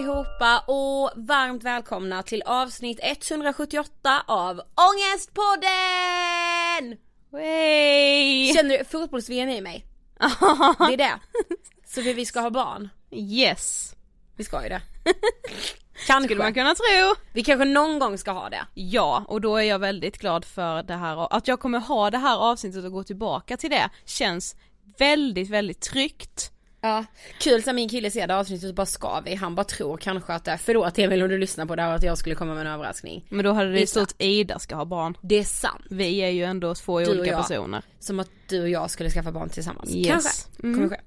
allihopa och varmt välkomna till avsnitt 178 av Ångestpodden! Hey! Känner du fotbolls-VM i mig? Det är det. Så vi, vi ska ha barn. Yes! Vi ska ju det. Kanske. Skulle man kunna tro. Vi kanske någon gång ska ha det. Ja, och då är jag väldigt glad för det här, att jag kommer ha det här avsnittet och gå tillbaka till det känns väldigt, väldigt tryggt. Ja. Kul så min kille ser det avsnittet och bara ska vi? Han bara tror kanske att det är, förlåt Emil om du lyssnar på det här att jag skulle komma med en överraskning. Men då hade det Gissa. stått Ida ska ha barn. Det är sant. Vi är ju ändå två Du olika jag. personer. Som att du och jag skulle skaffa barn tillsammans. Yes. Kanske. Mm. Kommer ske.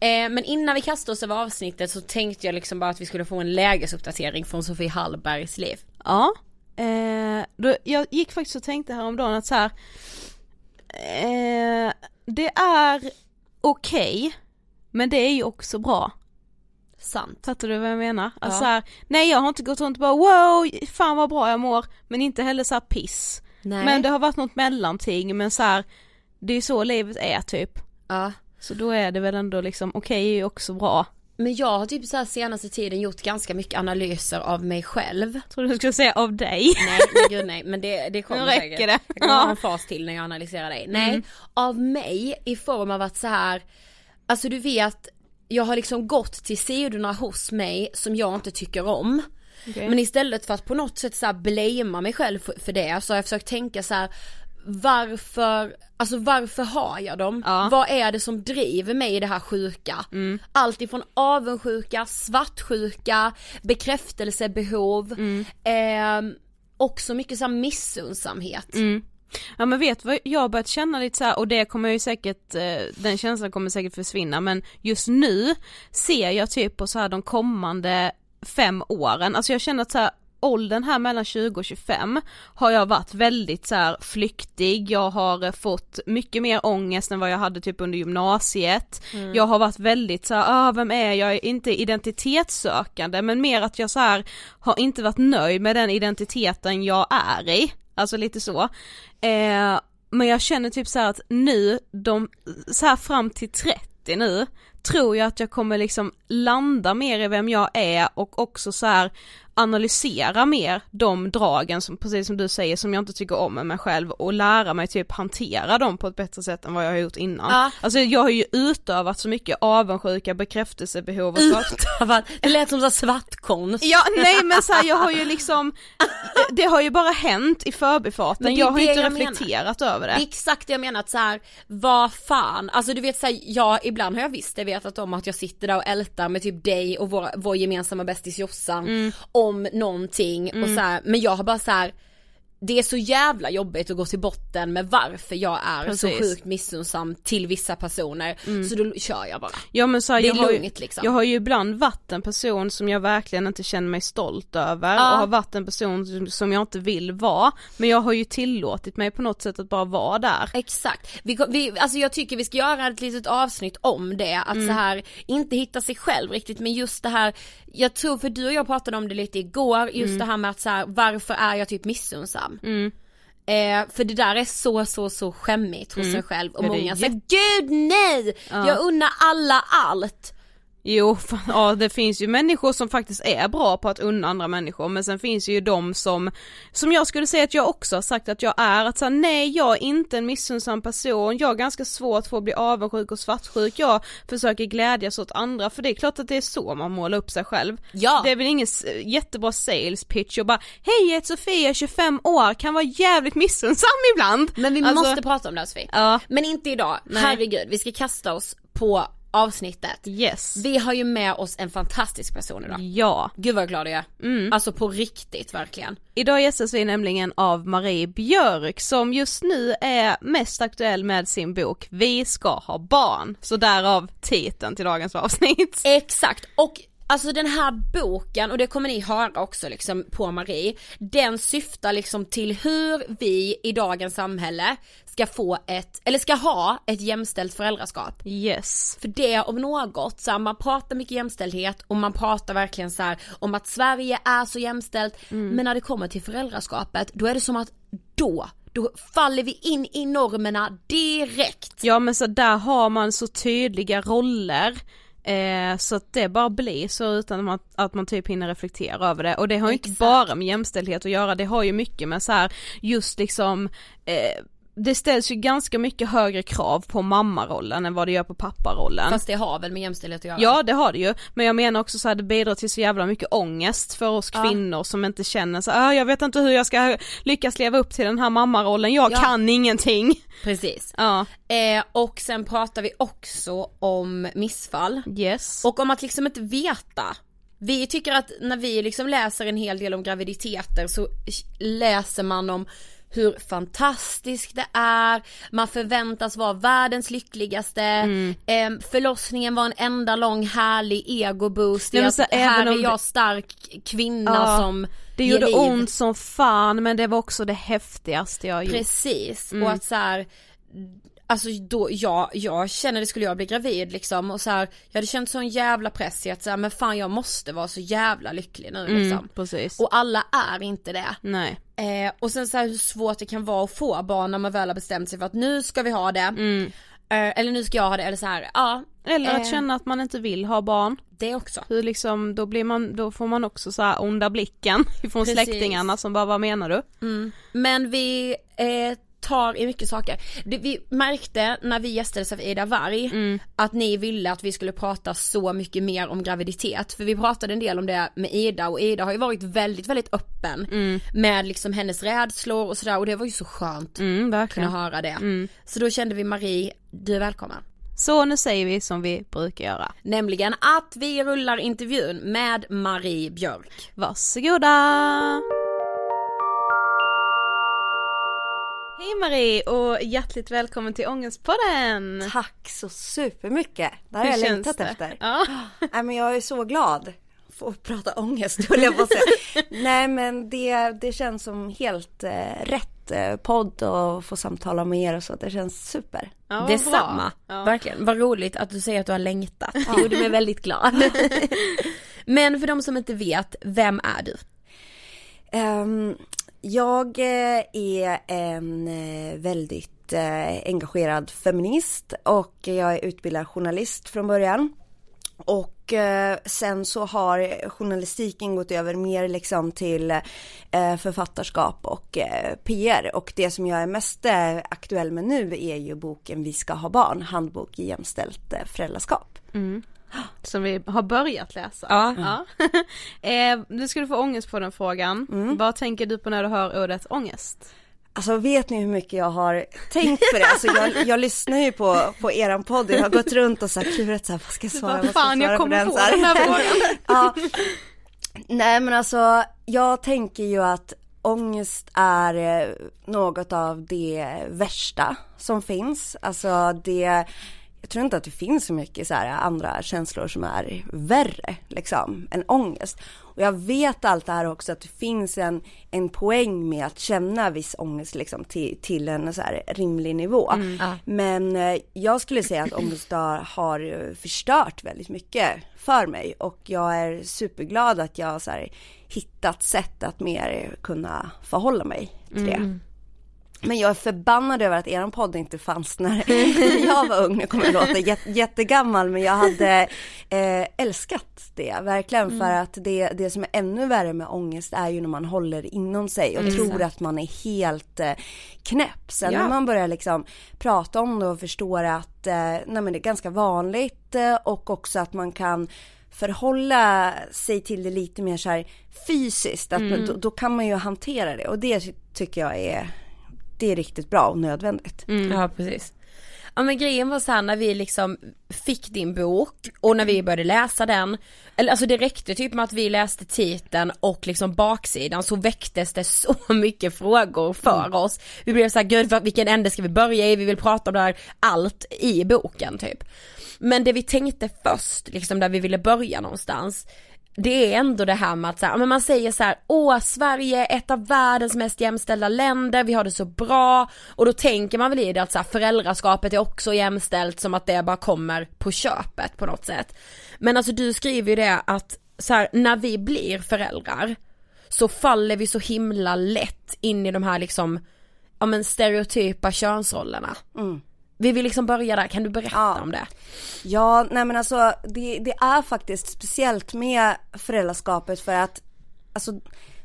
Eh, men innan vi kastar oss över avsnittet så tänkte jag liksom bara att vi skulle få en lägesuppdatering från Sofie Hallbergs liv. Ja. Eh, då, jag gick faktiskt och tänkte häromdagen att så här. Eh, det är okej, men det är ju också bra. Sant. Fattar du vad jag menar? Alltså Ja. så här, nej jag har inte gått runt och bara wow, fan vad bra jag mår, men inte heller så piss. Nej. Men det har varit något mellanting, men så här, det är så livet är typ. Ja. Så då är det väl ändå liksom, okej okay, är ju också bra. Men jag har typ så här senaste tiden gjort ganska mycket analyser av mig själv. Tror du skulle säga av dig? Nej, men gud nej, men det, det kommer räcker säkert. det. Jag kan ha en fas till när jag analyserar dig. Nej, Mm. av mig i form av att så här, alltså du vet, jag har liksom gått till sidorna hos mig som jag inte tycker om. Okej. Men istället för att på något sätt så här blamea mig själv för, för det så har jag försökt tänka så här. Varför, alltså varför har jag dem? Ja. Vad är det som driver mig i det här sjuka? Allt ifrån avundsjuka, svartsjuka, bekräftelsebehov, eh, också mycket så här missundsamhet. Ja men vet vad, jag har börjat känna lite så här, och det kommer ju säkert, eh, den känslan kommer säkert försvinna men just nu ser jag typ på så här de kommande fem åren, alltså jag känner att så här åldern här mellan 20 och 25 har jag varit väldigt så här flyktig, jag har eh, fått mycket mer ångest än vad jag hade typ under gymnasiet. Jag har varit väldigt så här, ah, vem är jag? Inte identitetssökande men mer att jag så här har inte varit nöjd med den identiteten jag är i. Alltså lite så. Eh, men jag känner typ så här att nu, de, så här fram till 30 nu, tror jag att jag kommer liksom landa mer i vem jag är och också så här analysera mer de dragen som, precis som du säger, som jag inte tycker om med mig själv och lära mig typ hantera dem på ett bättre sätt än vad jag har gjort innan. Ja. Alltså jag har ju utövat så mycket avundsjuka, bekräftelsebehov och svart Utövat, det lät som så svartkonst. Ja nej men så här, jag har ju liksom, det har ju bara hänt i förbifarten, är jag har det inte jag reflekterat över Det är det. exakt det jag menar att så här, vad fan, alltså du vet såhär, ja ibland har jag visst det vetat om att jag sitter där och ältar med typ dig och vår, vår gemensamma bästis Jossan Mm. om någonting och så här, men jag har bara så här. Det är så jävla jobbigt att gå till botten med varför jag är så Precis. sjukt missunnsam till vissa personer, så då kör jag bara. Ja men så här, Det är jag, har ju, lugnt, liksom. jag har ju ibland varit en person som jag verkligen inte känner mig stolt över Ja. och har varit en person som, jag inte vill vara, men jag har ju tillåtit mig på något sätt att bara vara där. Exakt, vi, vi, alltså jag tycker vi ska göra ett litet avsnitt om det, att Mm. så här inte hitta sig själv riktigt men just det här, jag tror för du och jag pratade om det lite igår, just Mm. det här med att så här, varför är jag typ missunnsam? Eh, för det där är så så så skämmigt hos en själv och Mm. Ja, många säger gud nej! Jag unnar alla allt! Jo, fan, ja det finns ju människor som faktiskt är bra på att unna andra människor men sen finns ju de som, som jag skulle säga att jag också har sagt att jag är, att säga nej jag är inte en missunnsam person, jag har ganska svårt för att bli avundsjuk och svartsjuk, jag försöker glädjas åt andra för det är klart att det är så man målar upp sig själv. Ja. Det är väl ingen jättebra sales pitch och bara hej jag heter Sofia, 25 år, kan vara jävligt missunnsam ibland. Men vi Alltså, måste prata om det Sofie. Ja. Men inte idag, Nej. herregud vi ska kasta oss på avsnittet. Yes. Vi har ju med oss en fantastisk person idag. Ja. Gud vad glad jag är. Mm. Alltså på riktigt verkligen. Idag gästas vi nämligen av Marie Björk som just nu är mest aktuell med sin bok Vi ska ha barn, så därav titeln till dagens avsnitt. Exakt, och alltså den här boken, och det kommer ni höra också liksom på Marie, den syftar liksom till hur vi i dagens samhälle ska få ett, eller ska ha ett jämställt föräldraskap. Yes. För det om något, så här, man pratar mycket jämställdhet och man pratar verkligen så här, om att Sverige är så jämställt, men när det kommer till föräldraskapet då är det som att då, då faller vi in i normerna direkt. Ja men så där har man så tydliga roller Eh, så att det bara blir så utan att man, att man typ hinner reflektera över det. Och det har ju inte bara med jämställdhet att göra, det har ju mycket med så här just liksom eh, det ställs ju ganska mycket högre krav på mammarollen än vad det gör på papparollen. Fast det har väl med jämställdhet att göra? Ja det har det ju, men jag menar också så här, det bidrar till så jävla mycket ångest för oss Ja. kvinnor som inte känner så ah, jag vet inte hur jag ska lyckas leva upp till den här mammarollen, jag Ja. kan ingenting. Precis. Ja, Eh, och sen pratar vi också om missfall. yes. Och om att liksom inte veta. Vi tycker att när vi liksom läser en hel del om graviditeter så läser man om hur fantastiskt det är, man förväntas vara världens lyckligaste, Mm. eh, förlossningen var en enda lång härlig egoboost Nej, så här är jag stark kvinna Ja, som det gjorde liv. ont som fan men det var också det häftigaste jag gjort. Precis, Mm. och att så här, Alltså då, jag, jag känner det skulle jag bli gravid liksom och så här, jag hade känt sån jävla press i att så här, men fan jag måste vara så jävla lycklig nu liksom. Mm, precis. Och alla är inte det. Nej. Eh, och sen så här hur svårt det kan vara att få barn när man väl har bestämt sig för att nu ska vi ha det. Eh, eller nu ska jag ha det, eller så här, ja. Eller att eh, känna att man inte vill ha barn. Det också. Hur liksom, då blir man, då får man också så här onda blicken ifrån Precis. släktingarna som bara vad menar du? Men vi eh, tar i mycket saker. Det, vi märkte när vi gästades av Ida Varg att ni ville att vi skulle prata så mycket mer om graviditet. För vi pratade en del om det med Ida och Ida har ju varit väldigt, väldigt öppen med liksom hennes rädslor och sådär och det var ju så skönt Mm, att kunna höra det. Så då kände vi Marie, du är välkommen. Så nu säger vi som vi brukar göra. Nämligen att vi rullar intervjun med Marie Björk. Varsågoda! Hej Marie och hjärtligt välkommen till Ångestpodden! Tack så supermycket. Det här har jag längtat det? efter. Ja. Nej men jag är så glad. Få prata ångest höll jag på att säga. Nej men det, det känns som helt eh, rätt eh, podd och få samtala med er och så. Det känns super. Ja, vad Detsamma. Ja. verkligen. Vad roligt att du säger att du har längtat. Det gjorde mig väldigt glad. Men för de som inte vet, vem är du? Ehm, jag eh, är en eh, väldigt eh, engagerad feminist och jag är utbildad journalist från början. Och sen så har journalistiken gått över mer liksom till författarskap och PR. Och det som jag är mest aktuell med nu är ju boken Vi ska ha barn, handbok i jämställt föräldraskap. föräldraskap. Som vi har börjat läsa. Ja. Ja. eh, nu ska du få ångest på den frågan. Vad tänker du på när du hör ordet ångest? Alltså vet ni hur mycket jag har tänkt på det? Alltså jag, jag lyssnar ju på, på eran podd, jag har gått runt och så här klurat så här, vad ska jag svara, Vad vad ska fan, jag svara kommer få Så här. den här frågan. ja. Nej men alltså, jag tänker ju att ångest är eh, något av det värsta som finns. Alltså det, jag tror inte att det finns så mycket så här andra känslor som är värre liksom än ångest. Och jag vet allt det här också att det finns en, en poäng med att känna viss ångest liksom till, till en så här rimlig nivå. Men eh, jag skulle säga att ångest har, förstört väldigt mycket för mig och jag är superglad att jag så här, hittat sätt att mer kunna förhålla mig till det. Men jag är förbannad över att eran podd inte fanns när jag var ung. Nu kommer jag låta jät- jättegammal men jag hade eh, älskat det verkligen för att det, det som är ännu värre med ångest är ju när man håller inom sig och tror att man är helt eh, knäpp. Sen Ja. när man börjar liksom prata om det och förstår att eh, nej det är ganska vanligt eh, och också att man kan förhålla sig till det lite mer så här fysiskt, att då, då kan man ju hantera det och det tycker jag är det är riktigt bra och nödvändigt. Ja precis. Ja men grejen var så här när vi liksom fick din bok och när vi började läsa den, eller alltså det räckte typ med att vi läste titeln och liksom baksidan så väcktes det så mycket frågor för oss. Vi blev så här, gud vilken ände ska vi börja i, vi vill prata om det här, allt i boken typ. Men det vi tänkte först, liksom där vi ville börja någonstans, det är ändå det här med att så här, men man säger så här, åh Sverige är ett av världens mest jämställda länder, vi har det så bra och då tänker man väl i det att så här, föräldraskapet är också jämställt som att det bara kommer på köpet på något sätt. Men alltså du skriver ju det att så här, när vi blir föräldrar så faller vi så himla lätt in i de här liksom, ja men stereotypa könsrollerna. Mm. Vi vill liksom börja där, kan du berätta Ja. om det? Ja, nej men alltså det, det är faktiskt speciellt med föräldraskapet för att alltså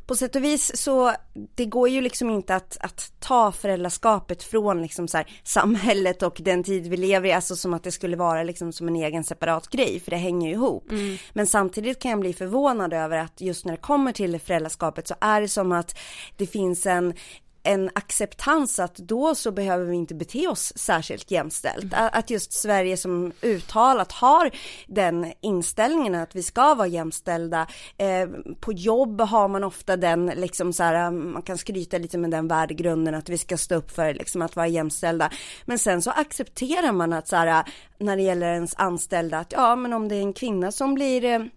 på sätt och vis så det går ju liksom inte att, att ta föräldraskapet från liksom så här, samhället och den tid vi lever i, alltså som att det skulle vara liksom som en egen separat grej, för det hänger ju ihop. Men samtidigt kan jag bli förvånad över att just när det kommer till föräldraskapet så är det som att det finns en en acceptans att då så behöver vi inte bete oss särskilt jämställt. A- Att just Sverige som uttalat har den inställningen att vi ska vara jämställda. Eh, på jobb har man ofta den liksom så här, man kan skryta lite med den värdegrunden att vi ska stå upp för liksom att vara jämställda. Men sen så accepterar man att så här, när det gäller ens anställda att ja men om det är en kvinna som blir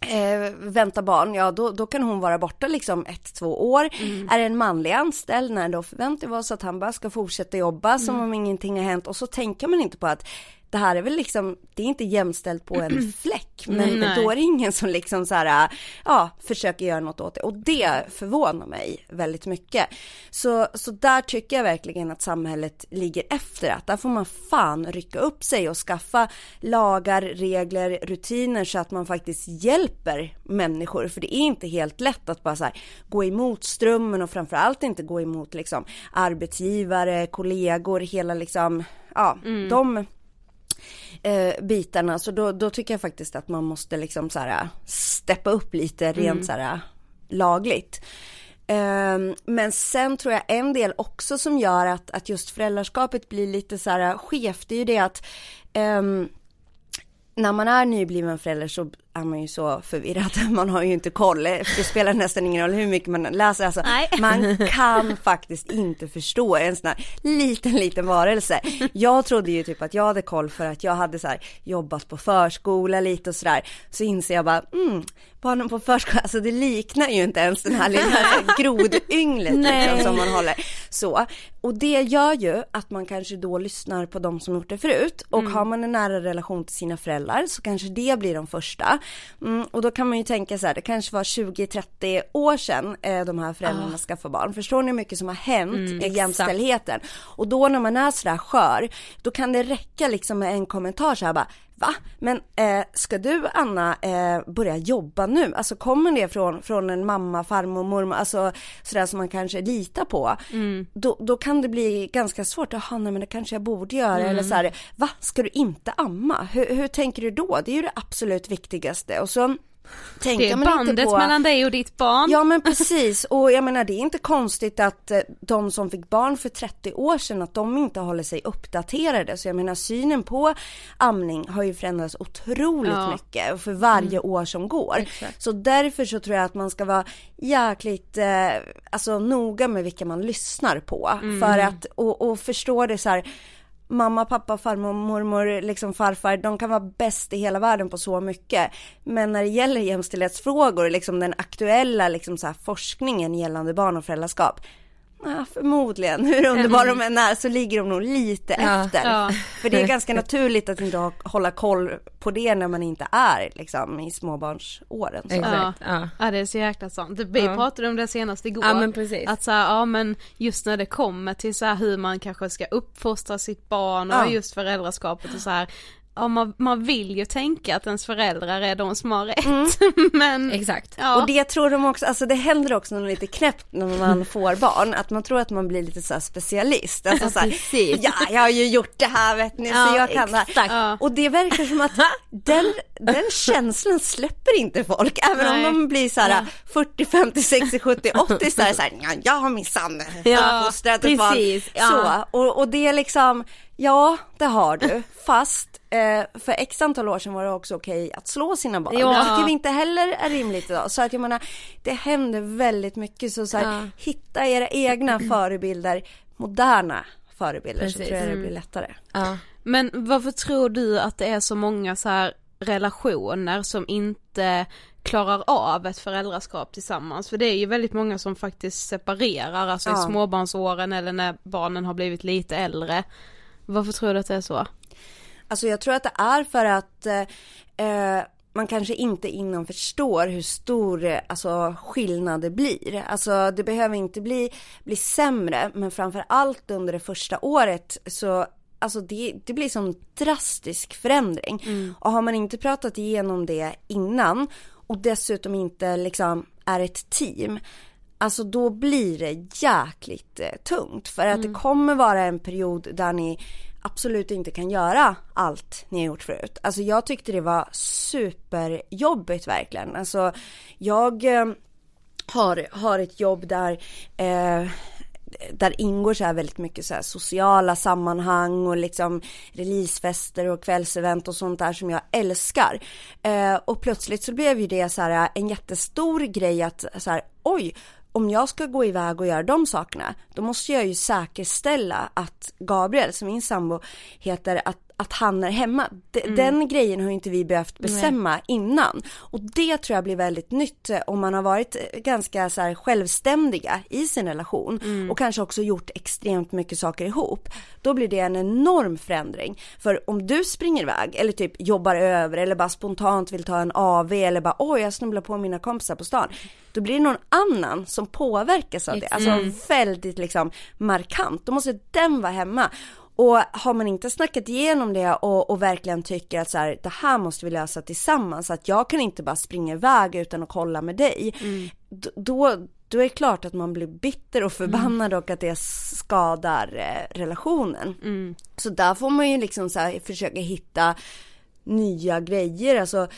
eh, vänta barn, ja då, då kan hon vara borta liksom ett, två år. Är det en manlig anställd, nej då förväntar vi oss att han bara ska fortsätta jobba som om ingenting har hänt. Och så tänker man inte på att det här är väl liksom, det är inte jämställt på en fläck, men Nej. då är det ingen som liksom så här, ja, försöker göra något åt det. Och det förvånar mig väldigt mycket. Så, så där tycker jag verkligen att samhället ligger efter att där får man fan rycka upp sig och skaffa lagar, regler, rutiner så att man faktiskt hjälper människor. För det är inte helt lätt att bara så här, gå emot strömmen och framförallt inte gå emot liksom arbetsgivare, kollegor, hela liksom, ja, de eh, bitarna. Så då, då tycker jag faktiskt att man måste liksom så här steppa upp lite rent så här lagligt. Ehm, men sen tror jag en del också som gör att, att just föräldraskapet blir lite så här skevt, det är ju det att ehm, när man är nybliven förälder så är man ju så förvirrad, man har ju inte koll, det spelar nästan ingen roll hur mycket man läser, alltså, Nej. man kan faktiskt inte förstå en sån här liten, liten varelse. Jag trodde ju typ att jag hade koll för att jag hade så här jobbat på förskola lite och sådär, så inser jag bara, mm, barnen på förskola, alltså det liknar ju inte ens den här lilla grodynglet liksom, som man håller så. Och det gör ju att man kanske då lyssnar på de som gjort det förut och har man en nära relation till sina föräldrar så kanske det blir de första. Mm, och då kan man ju tänka så här, det kanske var 20-30 år sedan eh, de här föräldrarna skaffade barn. Förstår ni hur mycket som har hänt i jämställdheten? Och då när man är sådär skör, då kan det räcka liksom med en kommentar så här bara Va? Men eh, ska du Anna eh, börja jobba nu? Alltså kommer det från, från en mamma, farmor, mormor, alltså sådär som man kanske litar på. Då, då kan det bli ganska svårt, jaha nej men det kanske jag borde göra eller så här, va? Ska du inte amma? Hur, hur tänker du då? Det är ju det absolut viktigaste och så tänker Det är bandet på... mellan dig och ditt barn. Ja men precis och jag menar det är inte konstigt att eh, de som fick barn för 30 år sedan att de inte håller sig uppdaterade. Så jag menar synen på amning har ju förändrats otroligt Ja. mycket för varje år som går. Så därför så tror jag att man ska vara jäkligt eh, alltså noga med vilka man lyssnar på. För att och, och förstå det så här mamma, pappa, farmor, mormor, liksom farfar, de kan vara bäst i hela världen på så mycket. Men när det gäller jämställdhetsfrågor, liksom den aktuella liksom så här, forskningen gällande barn och föräldraskap, ja, förmodligen, hur underbara de än är så ligger de nog lite efter. Ja. För det är ganska naturligt att inte ha, hålla koll på det när man inte är liksom i småbarnsåren. Så. Exakt, Ja. ja. Ja det är så jäkla sant. Vi Ja. pratade om det senast igår. Ja, men precis. Att så här, ja men just när det kommer till så här hur man kanske ska uppfostra sitt barn och Ja. just föräldraskapet och så här. Ja man, man vill ju tänka att ens föräldrar är de som har rätt. men Exakt. ja. Och det tror de också, alltså det händer också något lite knäppt när man får barn, att man tror att man blir lite så specialist. Alltså så här, ja jag har ju gjort det här vet ni, Ja, så jag kan det här. exakt. Ja. Och det verkar som att den, den känslan släpper inte folk, även Nej. om de blir så här 40, 50, 60, 70, 80 så här, så här ja, jag har minsann Ja, uppfostrat ett barn. Så, och, och det är liksom, ja det har du, fast eh, för x antal år sedan var det också okej att slå sina barn. Ja. Det tycker vi inte heller är rimligt idag. Så att jag menar, det händer väldigt mycket så, så här, Ja. hitta era egna förebilder, moderna förebilder så Precis. tror jag det Mm. blir lättare. Ja. Men varför tror du att det är så många så här relationer som inte klarar av ett föräldraskap tillsammans? För det är ju väldigt många som faktiskt separerar, alltså i Ja. småbarnsåren eller när barnen har blivit lite äldre. Varför tror du att det är så? Alltså jag tror att det är för att eh, eh, man kanske inte innan förstår hur stor eh, alltså, skillnad det blir. Alltså det behöver inte bli, bli sämre, men framför allt under det första året så Alltså det, det blir som drastisk förändring. Och har man inte pratat igenom det innan och dessutom inte liksom är ett team. Alltså då blir det jäkligt eh, tungt för att det kommer vara en period där ni absolut inte kan göra allt ni har gjort förut. Alltså jag tyckte det var superjobbigt verkligen. Alltså jag eh, har, har ett jobb där eh, där ingår så här väldigt mycket så här sociala sammanhang och liksom releasefester och kvällsevent och sånt där som jag älskar. Eh, och plötsligt så blev ju det så här eh, en jättestor grej att så här, oj, om jag ska gå iväg och göra de sakerna, då måste jag ju säkerställa att Gabriel, som min sambo heter, att att han är hemma. D mm. Den grejen har inte vi behövt bestämma Nej. innan. Och det tror jag blir väldigt nytt eh, om man har varit eh, ganska så här självständiga i sin relation mm. och kanske också gjort extremt mycket saker ihop. Då blir det en enorm förändring. För om du springer iväg eller typ jobbar över eller bara spontant vill ta en AV eller bara oj jag snubblar på mina kompisar på stan. Då blir det någon annan som påverkas av det. Alltså mm. väldigt liksom markant. Då måste den vara hemma. Och har man inte snackat igenom det och, och verkligen tycker att så här, det här måste vi lösa tillsammans, att jag kan inte bara springa iväg utan att kolla med dig. Mm. Då, då är det klart att man blir bitter och förbannad mm. och att det skadar eh, relationen. Mm. Så där får man ju liksom så här, försöka hitta nya grejer, alltså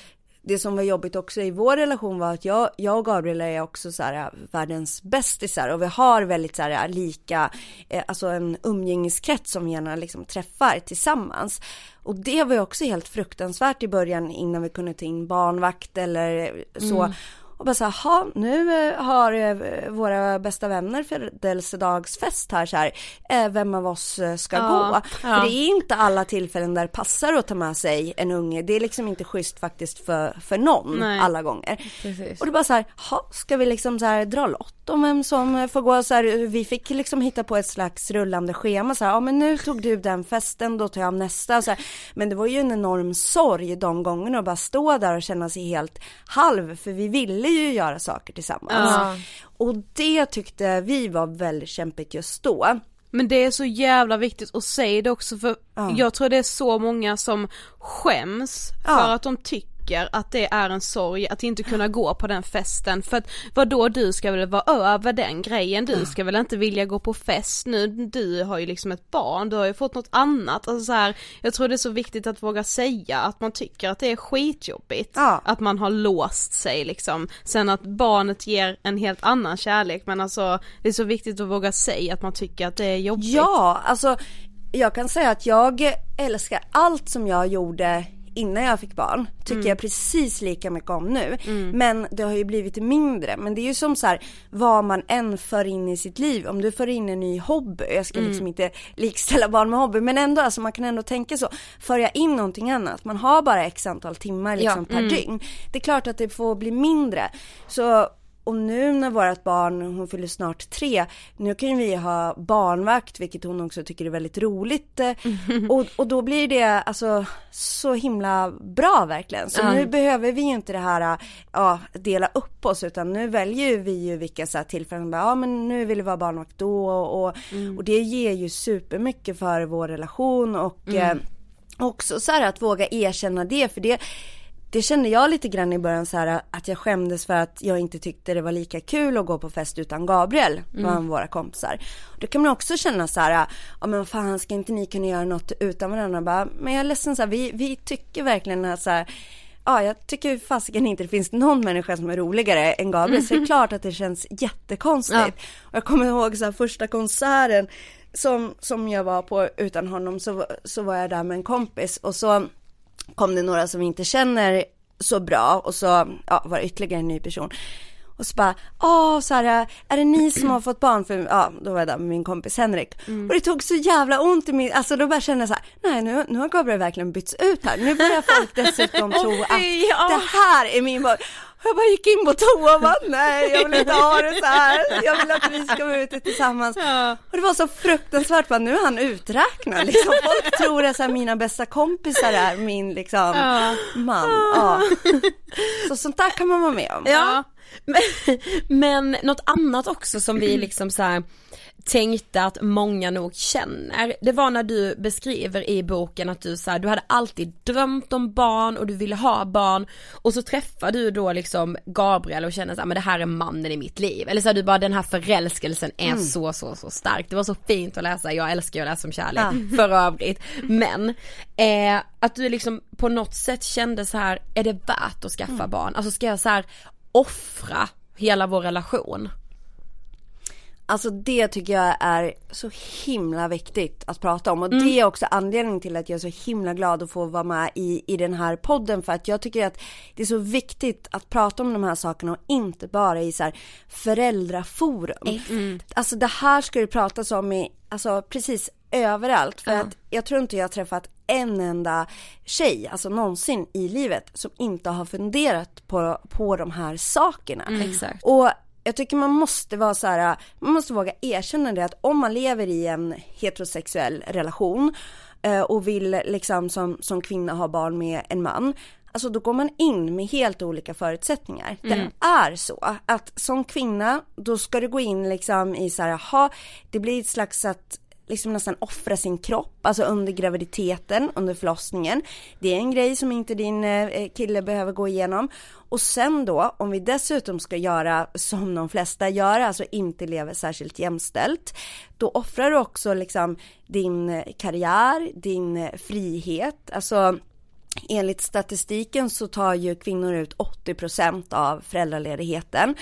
det som var jobbigt också i vår relation var att jag, jag och Gabriel är också så här äh, världens bästisar och vi har väldigt så här äh, lika, eh, alltså en umgängeskrets som vi gärna liksom träffar tillsammans. Och det var ju också helt fruktansvärt i början innan vi kunde ta in barnvakt eller så. Mm och bara så här, nu eh, har eh, våra bästa vänner födelsedagsfest här så här, eh, vem av oss ska ja, gå? Ja. För det är inte alla tillfällen där det passar att ta med sig en unge, det är liksom inte schysst faktiskt för, för någon Nej. alla gånger. Precis. Och det bara så här, ha, ska vi liksom så här dra lott om vem som får gå så här, vi fick liksom hitta på ett slags rullande schema så här, ja men nu tog du den festen, då tar jag nästa så här. Men det var ju en enorm sorg de gångerna att bara stå där och känna sig helt halv, för vi ville ville ju göra saker tillsammans. Ja. Och det tyckte vi var väldigt kämpigt just då. Men det är så jävla viktigt att säga det också för ja. jag tror det är så många som skäms för att de tycker tycker att det är en sorg att inte kunna gå på den festen. För att vadå du ska väl vara över den grejen, du ska väl inte vilja gå på fest nu, du har ju liksom ett barn, du har ju fått något annat, alltså så här, jag tror det är så viktigt att våga säga att man tycker att det är skitjobbigt, ja. att man har låst sig liksom, sen att barnet ger en helt annan kärlek. Men alltså det är så viktigt att våga säga att man tycker att det är jobbigt. Ja, alltså jag kan säga att jag älskar allt som jag gjorde innan jag fick barn tycker mm. jag precis lika mycket om nu. Mm. Men det har ju blivit mindre. Men det är ju som så här, vad man än för in i sitt liv. Om du för in en ny hobby, jag ska mm. liksom inte likställa barn med hobby, men ändå alltså man kan ändå tänka så. För jag in någonting annat, man har bara x antal timmar liksom ja. per mm. dygn. Det är klart att det får bli mindre. Så och nu när vårt barn, hon fyller snart tre, nu kan vi ha barnvakt vilket hon också tycker är väldigt roligt. Mm. Och, och då blir det alltså så himla bra verkligen. Så mm. nu behöver vi ju inte det här, ja, dela upp oss utan nu väljer vi ju vilka så här tillfällen, ja men nu vill vi vara barnvakt då och, mm. och det ger ju supermycket för vår relation och eh, också så här att våga erkänna det för det det kände jag lite grann i början så här att jag skämdes för att jag inte tyckte det var lika kul att gå på fest utan Gabriel mm. våra kompisar. Då kan man också känna så här, ja men fan ska inte ni kunna göra något utan varandra? Bara, men jag är ledsen så här, vi, vi tycker verkligen att så här, ja jag tycker fasiken inte det finns någon människa som är roligare än Gabriel. Så det är klart att det känns jättekonstigt. Ja. Och jag kommer ihåg så här, första konserten som, som jag var på utan honom så, så var jag där med en kompis och så kom det några som vi inte känner så bra och så ja, var det ytterligare en ny person. Och så bara, åh här, är det ni som har fått barn? För ja, då var jag där med min kompis Henrik. Mm. Och det tog så jävla ont i min, alltså då bara kände jag så här, nej nu, nu har Gabriel verkligen bytts ut här. Nu börjar folk dessutom tro att det här är min barn. Jag bara gick in på toa och bara, nej jag vill inte ha det så här. Jag vill att vi ska vara ute tillsammans. Ja. Och det var så fruktansvärt, bara, nu är han uträknad liksom. Folk tror att så här, mina bästa kompisar är min liksom ja. man. Ja. Så sånt där kan man vara med om. Ja. Men, men något annat också som vi liksom så här, tänkte att många nog känner. Det var när du beskriver i boken att du så du hade alltid drömt om barn och du ville ha barn och så träffar du då liksom Gabriel och känner så men det här är mannen i mitt liv. Eller så du bara den här förälskelsen är mm. så så så stark. Det var så fint att läsa, jag älskar ju att läsa om kärlek ja. för övrigt. Men eh, att du liksom på något sätt kände så här, är det värt att skaffa mm. barn? Alltså ska jag så här offra hela vår relation? Alltså det tycker jag är så himla viktigt att prata om och Mm. det är också anledningen till att jag är så himla glad att få vara med i, i den här podden för att jag tycker att det är så viktigt att prata om de här sakerna och inte bara i så här föräldraforum. Mm. Alltså det här ska det pratas om i, alltså precis överallt för att jag tror inte jag har träffat en enda tjej, alltså någonsin i livet som inte har funderat på, på de här sakerna. Exakt. Och jag tycker man måste vara så här, man måste våga erkänna det att om man lever i en heterosexuell relation eh, och vill liksom som, som kvinna ha barn med en man, alltså då går man in med helt olika förutsättningar. Det är så att som kvinna, då ska du gå in liksom i så här, ha, det blir ett slags att liksom nästan offra sin kropp, alltså under graviditeten, under förlossningen. Det är en grej som inte din eh, eh, kille behöver gå igenom. Och sen då, om vi dessutom ska göra som de flesta gör, alltså inte lever särskilt jämställt, då offrar du också liksom din eh, karriär, din frihet, alltså enligt statistiken så tar ju kvinnor ut 80% av föräldraledigheten.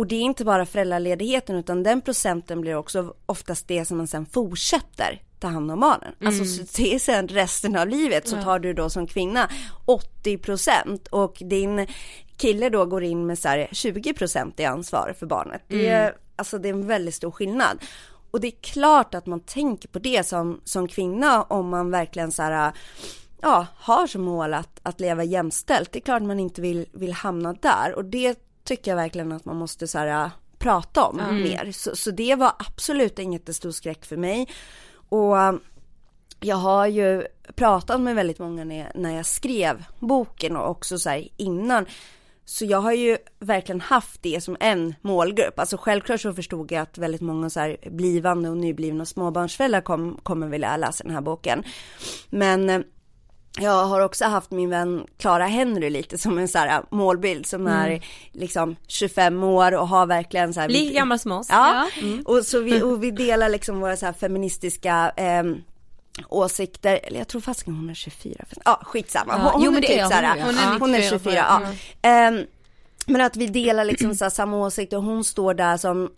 Och det är inte bara föräldraledigheten utan den procenten blir också oftast det som man sen fortsätter ta hand om barnen. Alltså så det är sen resten av livet så tar du då som kvinna 80% och din kille då går in med så här 20% i ansvar för barnet. Det är, alltså det är en väldigt stor skillnad. Och det är klart att man tänker på det som, som kvinna om man verkligen så här ja, har som mål att, att leva jämställt. Det är klart man inte vill, vill hamna där och det tycker jag verkligen att man måste så här, prata om mer. Så, så det var absolut inget stor skräck för mig. Och um, jag har ju pratat med väldigt många när jag, när jag skrev boken och också så här innan. Så jag har ju verkligen haft det som en målgrupp. Alltså självklart så förstod jag att väldigt många så här blivande och nyblivna småbarnsföräldrar kom, kommer vilja läsa den här boken. Men eh, jag har också haft min vän Clara Henry lite som en så här målbild som är liksom 25 år och har verkligen så här Lika gammal som oss. Ja, och så vi, och vi delar liksom våra så här feministiska ehm, åsikter, eller jag tror fast hon är 24, ja skitsamma, Ja, hon, jo, hon men är typ är hon. såhär, hon, Hon är är 94, 24, ja. Ehm, men att vi delar liksom så här samma åsikter hon står där som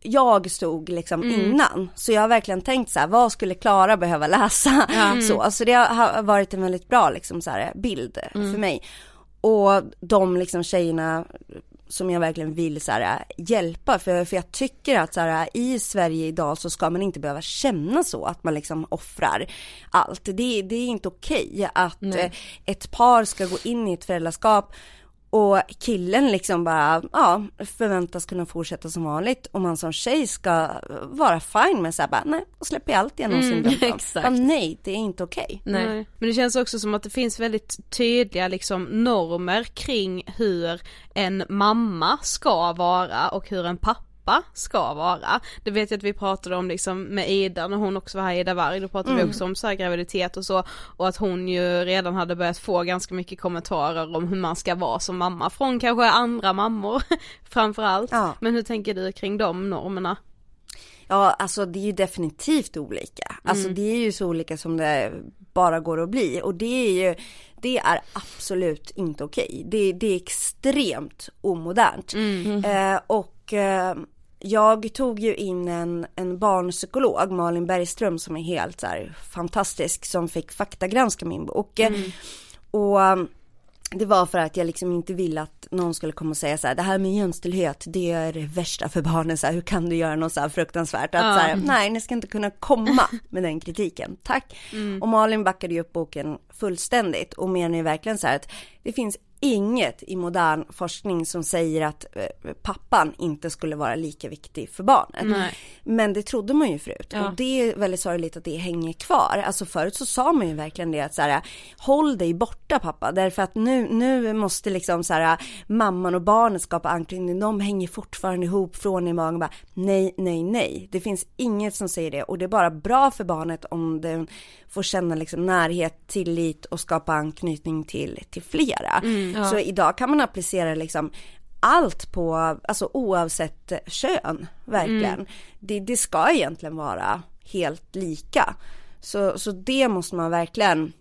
jag stod liksom innan. Så jag har verkligen tänkt så här, vad skulle Klara behöva läsa? Så, så det har varit en väldigt bra liksom så här bild för mig. Och de liksom tjejerna som jag verkligen vill så här, hjälpa för, för jag tycker att så här, i Sverige idag så ska man inte behöva känna så att man liksom offrar allt. Det, det är inte okej att eh, ett par ska gå in i ett föräldraskap och killen liksom bara, ja, förväntas kunna fortsätta som vanligt och man som tjej ska vara fine med såhär bara, nej, och släpper allt genom sin dröm. exakt. Bara, Nej, det är inte okej. Nej. Nej. Men det känns också som att det finns väldigt tydliga liksom normer kring hur en mamma ska vara och hur en pappa ska vara. Det vet jag att vi pratade om liksom med Ida när hon också var här, Ida Warg, då pratade vi också om så här graviditet och så och att hon ju redan hade börjat få ganska mycket kommentarer om hur man ska vara som mamma från kanske andra mammor framförallt. Ja. Men hur tänker du kring de normerna? Ja, alltså det är ju definitivt olika. Alltså det är ju så olika som det bara går att bli och det är ju, det är absolut inte okej. Det, det är extremt omodernt. Eh, och eh, jag tog ju in en, en barnpsykolog, Malin Bergström, som är helt så här fantastisk, som fick faktagranska min bok. Och um, det var för att jag liksom inte ville att någon skulle komma och säga så här, det här med jämställdhet, det är det värsta för barnen, så här, hur kan du göra något så här fruktansvärt? Att så här, nej, ni ska inte kunna komma med den kritiken, tack. Och Malin backade ju upp boken fullständigt och menar ju verkligen så här att det finns inget i modern forskning som säger att eh, pappan inte skulle vara lika viktig för barnet. Nej. Men det trodde man ju förut och det är väldigt sorgligt att det hänger kvar. Alltså förut så sa man ju verkligen det att så här, håll dig borta pappa därför att nu, nu måste liksom så här mamman och barnet skapa anknytning. De hänger fortfarande ihop från i magen bara nej, nej, nej. Det finns inget som säger det och det är bara bra för barnet om den får känna liksom närhet, tillit och skapa anknytning till, till flera. Så idag kan man applicera liksom allt på, alltså oavsett kön, verkligen. Det, det ska egentligen vara helt lika. Så, så det måste man verkligen,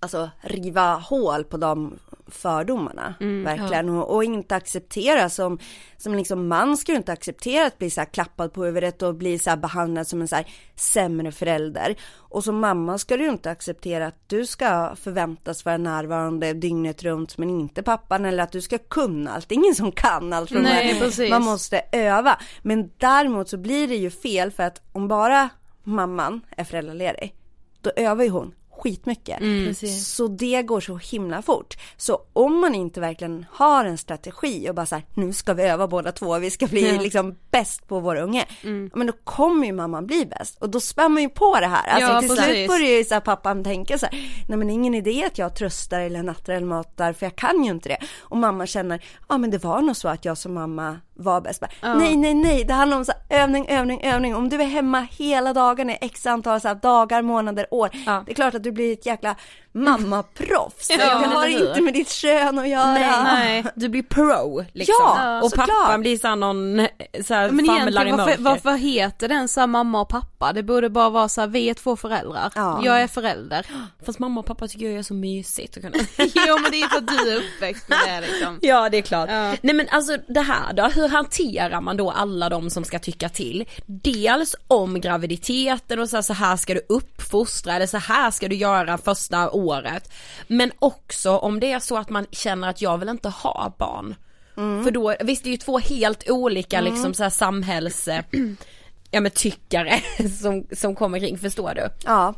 alltså riva hål på de fördomarna, verkligen. Och, och inte acceptera som, som liksom man ska du inte acceptera att bli så här klappad på huvudet och bli så här behandlad som en så här sämre förälder. Och som mamma ska du inte acceptera att du ska förväntas vara närvarande dygnet runt men inte pappan eller att du ska kunna allt. Det är ingen som kan allt från Nej. Man måste öva. Men däremot så blir det ju fel för att om bara mamman är föräldraledig, då övar ju hon skitmycket. Mm. Så det går så himla fort. Så om man inte verkligen har en strategi och bara så här, nu ska vi öva båda två, vi ska bli liksom bäst på vår unge. Mm. Men då kommer ju mamman bli bäst och då spär man ju på det här. Alltså Ja, till precis. slut börjar ju så här pappan tänka så här, nej men ingen idé att jag tröstar eller nattar eller matar för jag kan ju inte det. Och mamma känner, ja men det var nog så att jag som mamma var bäst. Bara, Nej, nej, nej, det handlar om så här, övning, övning, övning. Om du är hemma hela dagen i x antal så här, dagar, månader, år. Ja. Det är klart att du det blir ett jäkla mammaproffs. Ja, det har inte med ditt kön att göra. Nej. Du blir pro liksom. Ja, och såklart. pappan blir såhär någon, såhär Men famlar i egentligen varför, varför heter den så här mamma och pappa? Det borde bara vara så här, vi är två föräldrar. Ja. Jag är förälder. Fast mamma och pappa tycker jag är så mysigt att kunna jo men det är för att du är uppväxt med det liksom. Ja det är klart. Ja. Nej men alltså det här då, hur hanterar man då alla de som ska tycka till? Dels om graviditeten och så här, så här ska du uppfostra eller så här ska du göra första året. Men också om det är så att man känner att jag vill inte ha barn. För då, visst det är ju två helt olika liksom så här samhälls, ja men tyckare som, som kommer kring, förstår du? Ja,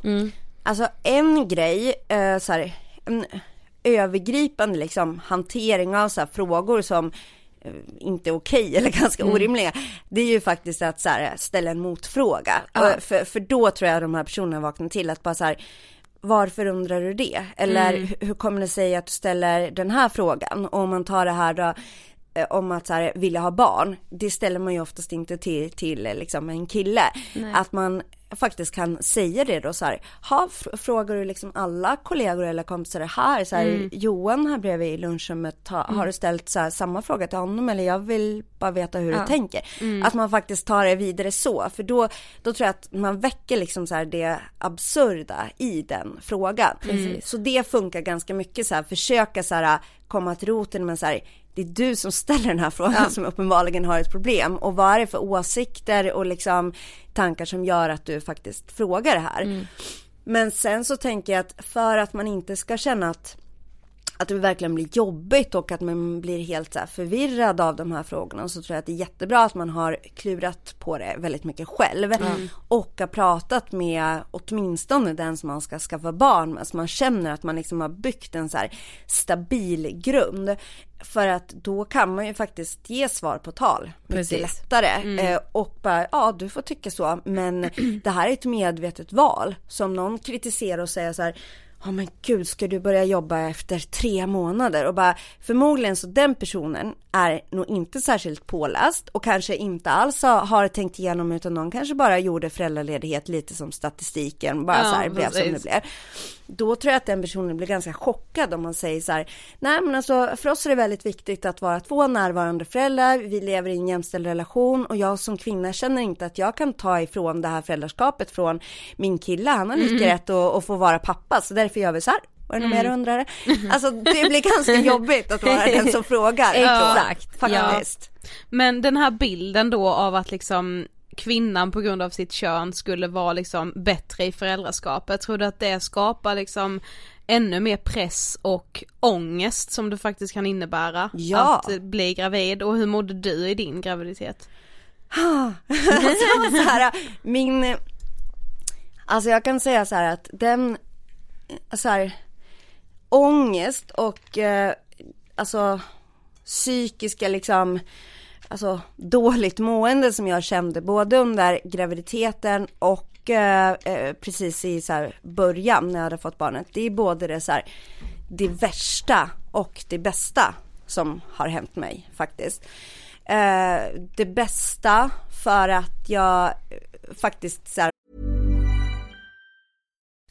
alltså en grej, eh, så här, en övergripande liksom hantering av så här, frågor som eh, inte okej eller ganska orimliga. Det är ju faktiskt att så här, ställa en motfråga. Och För, för då tror jag de här personerna vaknar till att bara så här, varför undrar du det? Eller hur- hur kommer det sig att du ställer den här frågan? Och om man tar det här då, eh, om att så här, vilja ha barn, det ställer man ju oftast inte till, till eh, liksom en kille. Att man faktiskt kan säga det då så här, ha, fr- frågar du liksom alla kollegor eller kompisar här, så här Johan här bredvid i lunchrummet, ha, har du ställt så här, samma fråga till honom eller jag vill bara veta hur du tänker. Att man faktiskt tar det vidare så, för då, då tror jag att man väcker liksom så här det absurda i den frågan. Så det funkar ganska mycket så här, försöka så här komma till roten med så här, det är du som ställer den här frågan som uppenbarligen har ett problem. Och vad är det för åsikter och liksom tankar som gör att du faktiskt frågar det här. Men sen så tänker jag att för att man inte ska känna att att det verkligen blir jobbigt och att man blir helt så förvirrad av de här frågorna. Så tror jag att det är jättebra att man har klurat på det väldigt mycket själv. Och har pratat med åtminstone den som man ska skaffa barn med så man känner att man liksom har byggt en så här stabil grund. För att då kan man ju faktiskt ge svar på tal mycket Precis. lättare. Eh, och bara ja du får tycka så men det här är ett medvetet val. Som någon kritiserar och säger så här Ja men gud, ska du börja jobba efter tre månader? Och bara, förmodligen så den personen är nog inte särskilt påläst och kanske inte alls har, tänkt igenom utan någon kanske bara gjorde föräldraledighet lite som statistiken, bara Ja, så här blev som det precis. blev. Då tror jag att den personen blir ganska chockad om man säger så här, nej men alltså för oss är det väldigt viktigt att vara två närvarande föräldrar, vi lever i en jämställd relation och jag som kvinna känner inte att jag kan ta ifrån det här föräldraskapet från min kille, han har lika rätt att, att få vara pappa, så därför så här. Var det någon mer undrare? Alltså det blir ganska jobbigt att vara den som frågar. Exakt, Faktiskt. Men den här bilden då av att liksom kvinnan på grund av sitt kön skulle vara liksom bättre i föräldraskapet, tror du att det skapar liksom ännu mer press och ångest som det faktiskt kan innebära Ja. att bli gravid och hur mådde du i din graviditet? alltså, så här, min, alltså jag kan säga så här att den, så här, ångest och eh, alltså psykiska liksom, alltså dåligt mående som jag kände både under graviditeten och eh, eh, precis i så här början när jag hade fått barnet. Det är både det så här, det värsta och det bästa som har hänt mig faktiskt. Eh, det bästa för att jag eh, faktiskt så här,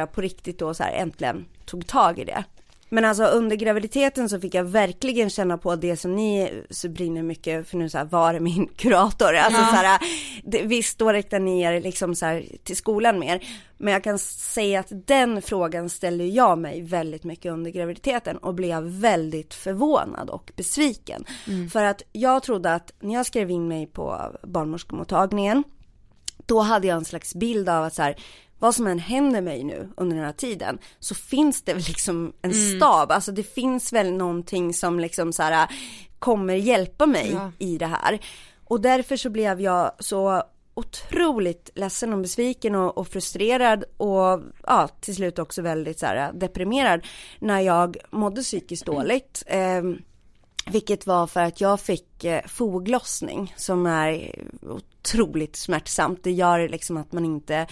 jag på riktigt då så här äntligen tog tag i det. Men alltså under graviditeten så fick jag verkligen känna på det som ni så brinner mycket för nu så här, var är min kurator? Alltså Ja. så här, det, visst då riktar ni er liksom så här till skolan mer. Men jag kan säga att den frågan ställde jag mig väldigt mycket under graviditeten och blev väldigt förvånad och besviken. För att jag trodde att när jag skrev in mig på barnmorskemottagningen då hade jag en slags bild av att så här, vad som än händer mig nu under den här tiden så finns det väl liksom en stab, alltså det finns väl någonting som liksom så här kommer hjälpa mig Ja. i det här. Och därför så blev jag så otroligt ledsen och besviken och, och frustrerad och ja, till slut också väldigt så här deprimerad när jag mådde psykiskt dåligt. Ehm, vilket var för att jag fick eh, foglossning som är otroligt smärtsamt. Det gör liksom att man inte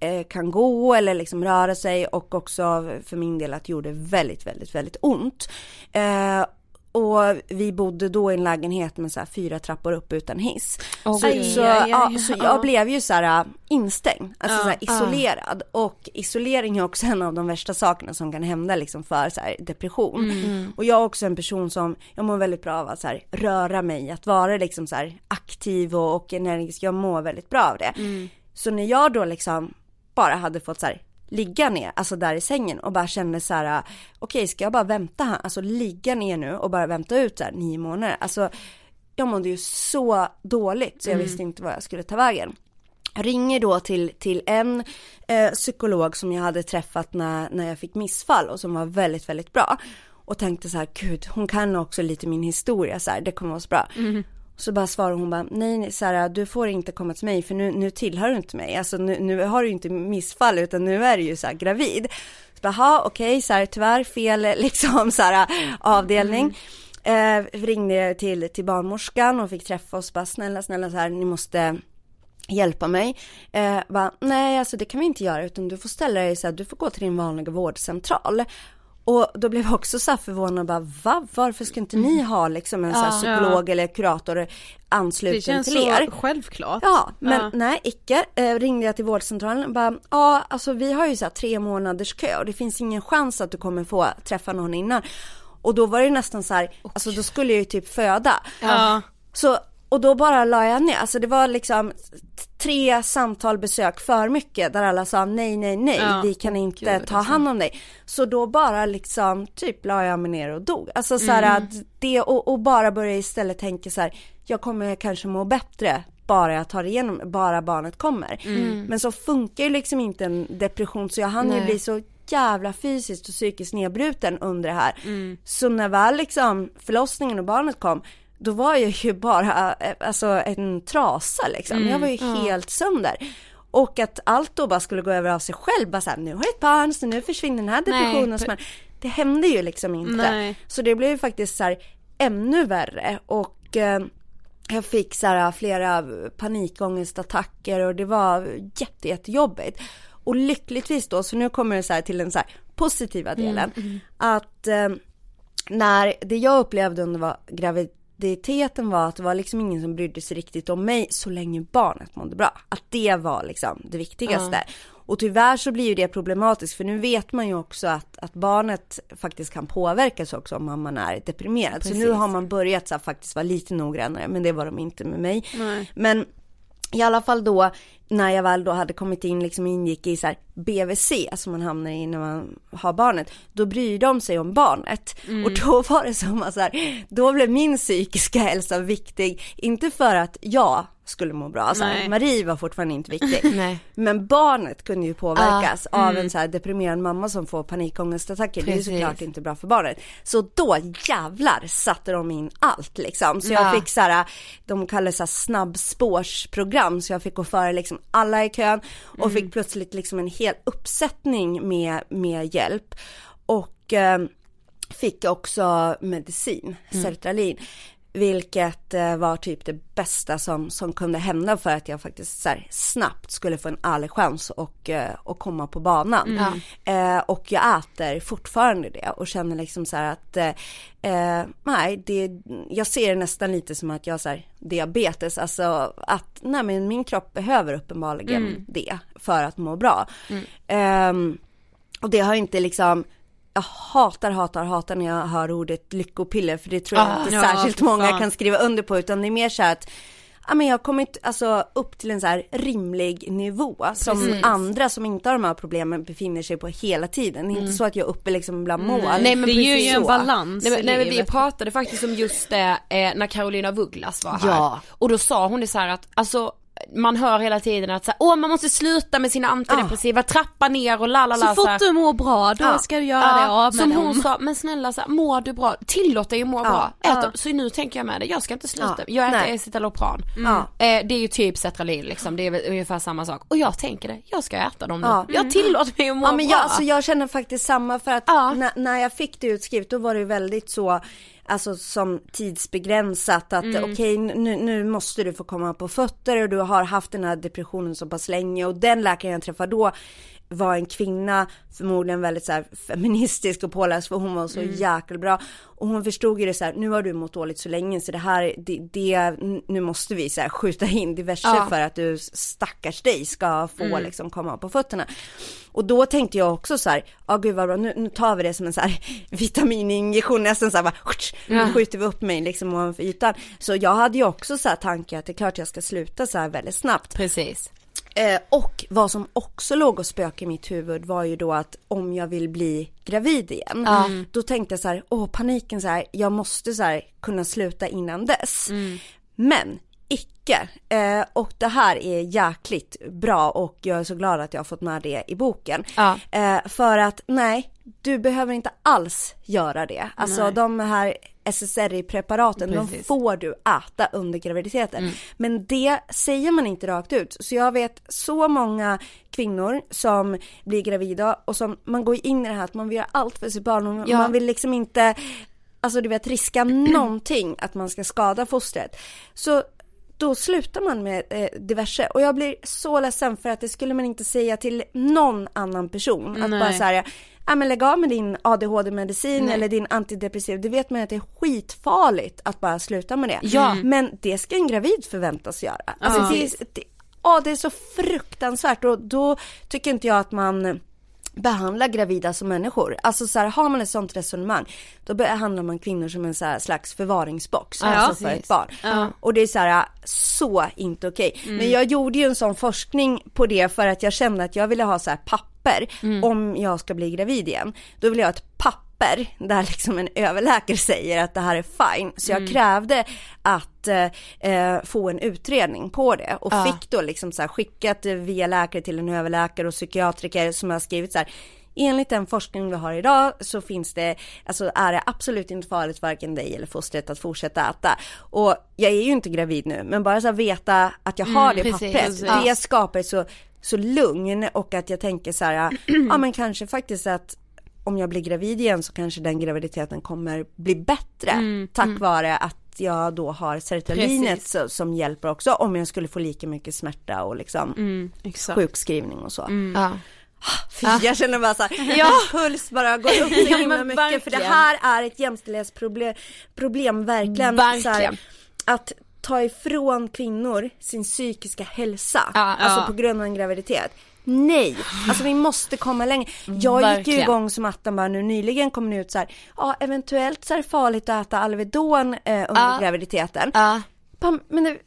eh, kan gå eller liksom röra sig och också för min del att det gjorde väldigt, väldigt, väldigt ont. Eh, och vi bodde då i en lägenhet med så här fyra trappor upp utan hiss. Åh, så, gud. så, Ja, ja, ja, så Ja. jag blev ju så här äh, instängd, alltså så här isolerad. Och isolering är också en av de värsta sakerna som kan hända liksom för så här depression. Mm. Och jag är också en person som, jag mår väldigt bra av att så här röra mig, att vara liksom så här aktiv och, och energisk. Jag mår väldigt bra av det. Mm. Så när jag då liksom bara hade fått så här ligga ner, alltså där i sängen och bara kände så här, okej ska jag bara vänta här, alltså ligga ner nu och bara vänta ut här nio månader. Alltså jag mådde ju så dåligt så jag visste inte vad jag skulle ta vägen. Jag ringer då till, till en eh, psykolog som jag hade träffat när, när jag fick missfall och som var väldigt, väldigt bra. Och tänkte så här, gud hon kan också lite min historia så här, det kommer vara så bra. Så bara svarar hon bara, nej, nej Sara, du får inte komma till mig för nu, nu tillhör du inte mig. Alltså nu, nu har du inte missfall utan nu är du ju så här gravid. Så bara, "Ha, okej, så här, tyvärr fel liksom så här avdelning. Eh, ringde till, till barnmorskan och fick träffa oss bara, snälla, snälla så här, ni måste hjälpa mig. Eh, bara, nej alltså det kan vi inte göra utan du får ställa dig så här, du får gå till din vanliga vårdcentral. Och då blev jag också så förvånad bara, va? Varför ska inte ni ha liksom en så här psykolog eller kurator Det ansluten känns till er? så självklart. Ja, men Ja. nej, icke. Eh, ringde jag till vårdcentralen bara, ja, alltså vi har ju så här tre månaders kö och det finns ingen chans att du kommer få träffa någon innan. Och då var det nästan så här, alltså då skulle jag ju typ föda. Ja. Så, och då bara la jag ner, alltså det var liksom tre samtal besök för mycket där alla sa nej, nej, nej, Ja. vi kan inte gud, ta alltså. hand om dig. Så då bara liksom typ la jag mig ner och dog. Alltså så här att det och, och bara börja istället tänka så här, jag kommer kanske må bättre bara jag tar igenom, bara barnet kommer. Men så funkar ju liksom inte en depression så jag hann ju Nej. bli så jävla fysiskt och psykiskt nedbruten under det här. Så när väl liksom förlossningen och barnet kom då var jag ju bara eh, alltså en trasa liksom. Jag var ju helt sönder. Och att allt då bara skulle gå över av sig själv, bara såhär, nu har jag ett barn så nu försvinner den här depressionen. Nej, det hände ju liksom inte. Nej. Så det blev ju faktiskt så här ännu värre och eh, jag fick så här flera panikångestattacker och det var jätte, jättejobbigt. Och lyckligtvis då, så nu kommer det så här till den så här positiva delen, att eh, när det jag upplevde under var graviditeten var att det var liksom ingen som brydde sig riktigt om mig så länge barnet mådde bra. Att det var liksom det viktigaste. Och tyvärr så blir ju det problematiskt för nu vet man ju också att, att barnet faktiskt kan påverkas också om mamman är deprimerad. Precis. Så nu har man börjat så här, faktiskt vara lite noggrannare men det var de inte med mig. Nej. Men i alla fall då när jag väl då hade kommit in liksom ingick i så här BVC som man hamnar i när man har barnet. Då bryr de sig om barnet. Mm. Och då var det som att så här, då blev min psykiska hälsa viktig. Inte för att jag skulle må bra, så här. Marie var fortfarande inte viktig. Men barnet kunde ju påverkas Ah, av en så här deprimerad mamma som får panikångestattacker. Det är ju Precis. såklart inte bra för barnet. Så då jävlar satte de in allt liksom. Så jag Ja. fick så här, de kallar det så här snabbspårsprogram. Så jag fick gå före liksom alla i kön och fick plötsligt liksom en hel uppsättning med, med hjälp. Och eh, fick också medicin, sertralin. Vilket eh, var typ det bästa som, som kunde hända för att jag faktiskt så här, snabbt skulle få en ärlig chans och, eh, och komma på banan. Eh, och jag äter fortfarande det och känner liksom så här att eh, eh, nej, det, jag ser det nästan lite som att jag har diabetes, alltså att nej men min kropp behöver uppenbarligen det för att må bra. Ehm, och det har inte liksom jag hatar, hatar, hatar när jag hör ordet lyckopiller för det tror jag Ah, inte ja, särskilt många fan. kan skriva under på utan det är mer så här att Ja men jag har kommit alltså upp till en så här rimlig nivå som Precis. andra som inte har de här problemen befinner sig på hela tiden. Det är inte så att jag är uppe liksom bland mål. Nej, men det ger ju en så. balans Nej, men, nej, men vi pratade faktiskt om just det eh, när Carolina Vuglas var här. Ja. Och då sa hon det så här att, alltså man hör hela tiden att så här, åh man måste sluta med sina antidepressiva, trappa ner och la la la Så fort du mår bra, då Ja. ska du göra det av med som dem. hon sa, men snälla så här, mår du bra, tillåt dig att må bra. Ät, Så nu tänker jag med det, jag ska inte sluta, Ja. jag äter Nej. Escitalopran. Ja. Eh, det är ju typ Cetralin liksom, det är väl ungefär samma sak. Och jag tänker det, jag ska äta dem nu. Ja. Jag tillåter mig att må Ja men bra. jag, alltså, jag känner faktiskt samma för att när, när jag fick det utskrivet då var det väldigt så Alltså som tidsbegränsat att Mm. okej nu, nu måste du få komma på fötter och du har haft den här depressionen så pass länge och den läkaren jag träffade då var en kvinna, förmodligen väldigt så här feministisk och påläst för hon var så Mm. jäkla bra. Och hon förstod ju det så här, nu har du mått dåligt så länge så det här, det, det nu måste vi så här skjuta in diverse Ja. för att du stackars dig ska få Mm. liksom komma på fötterna. Och då tänkte jag också så här, ja gud vad bra, nu, nu tar vi det som en så här vitamininjektion, nästan så här bara, nu skjuter vi upp mig liksom ovanför ytan. Så jag hade ju också så här tanke att det är klart jag ska sluta så här väldigt snabbt. Precis. Eh, och vad som också låg och spökade i mitt huvud var ju då att om jag vill bli gravid igen, då tänkte jag så här, åh paniken så här, jag måste så här kunna sluta innan dess. Men icke. Eh, och det här är jäkligt bra och jag är så glad att jag har fått med det i boken. Ja. Eh, för att nej, du behöver inte alls göra det. Alltså de här SSRI-preparaten, de får du äta under graviditeten. Men det säger man inte rakt ut. Så jag vet så många kvinnor som blir gravida och som man går in i det här att man vill göra allt för sitt barn och Ja. man vill liksom inte, alltså du vet riska någonting att man ska skada fostret. Så då slutar man med eh, diverse och jag blir så ledsen för att det skulle man inte säga till någon annan person. Att Nej. bara säga, ja men lägg av med din ADHD-medicin eller din antidepressiv. Det vet man att det är skitfarligt att bara sluta med det. Ja. Men det ska en gravid förväntas göra. Alltså Ja. det, är- det, ja, det är så fruktansvärt och då tycker inte jag att man behandlar gravida som människor. Alltså så här, har man ett sånt resonemang, då behandlar man kvinnor som en så slags förvaringsbox, Ja, alltså för precis. ett barn. Och det är så här, så inte okej. Men jag gjorde ju en sån forskning på det för att jag kände att jag ville ha så här papper om jag ska bli gravid igen. Då vill jag ha ett papper där liksom en överläkare säger att det här är fine. Så jag krävde att eh, eh, få en utredning på det och fick då liksom så här skickat via läkare till en överläkare och psykiatriker som har skrivit så här Enligt den forskning vi har idag så finns det, alltså är det absolut inte farligt varken dig eller fostret att fortsätta äta. Och jag är ju inte gravid nu, men bara så här veta att jag har det precis, pappret, precis. det skapar så, så lugn och att jag tänker så här, ja men kanske faktiskt att om jag blir gravid igen så kanske den graviditeten kommer bli bättre tack vare att jag då har serotoninet så, som hjälper också om jag skulle få lika mycket smärta och liksom Exakt. sjukskrivning och så. Ja. Fy, jag känner bara såhär, ja. puls bara går upp så himla mycket för det här är ett jämställdhetsproblem, problem verkligen. Verkligen. Så här, att ta ifrån kvinnor sin psykiska hälsa, Ja, alltså ja. på grund av en graviditet. Nej, alltså vi måste komma längre. Jag gick ju Verkligen. igång som attan bara nu nyligen kom det ut så här, ja eventuellt så är det farligt att äta Alvedon eh, under Ja. graviditeten. Ja. Men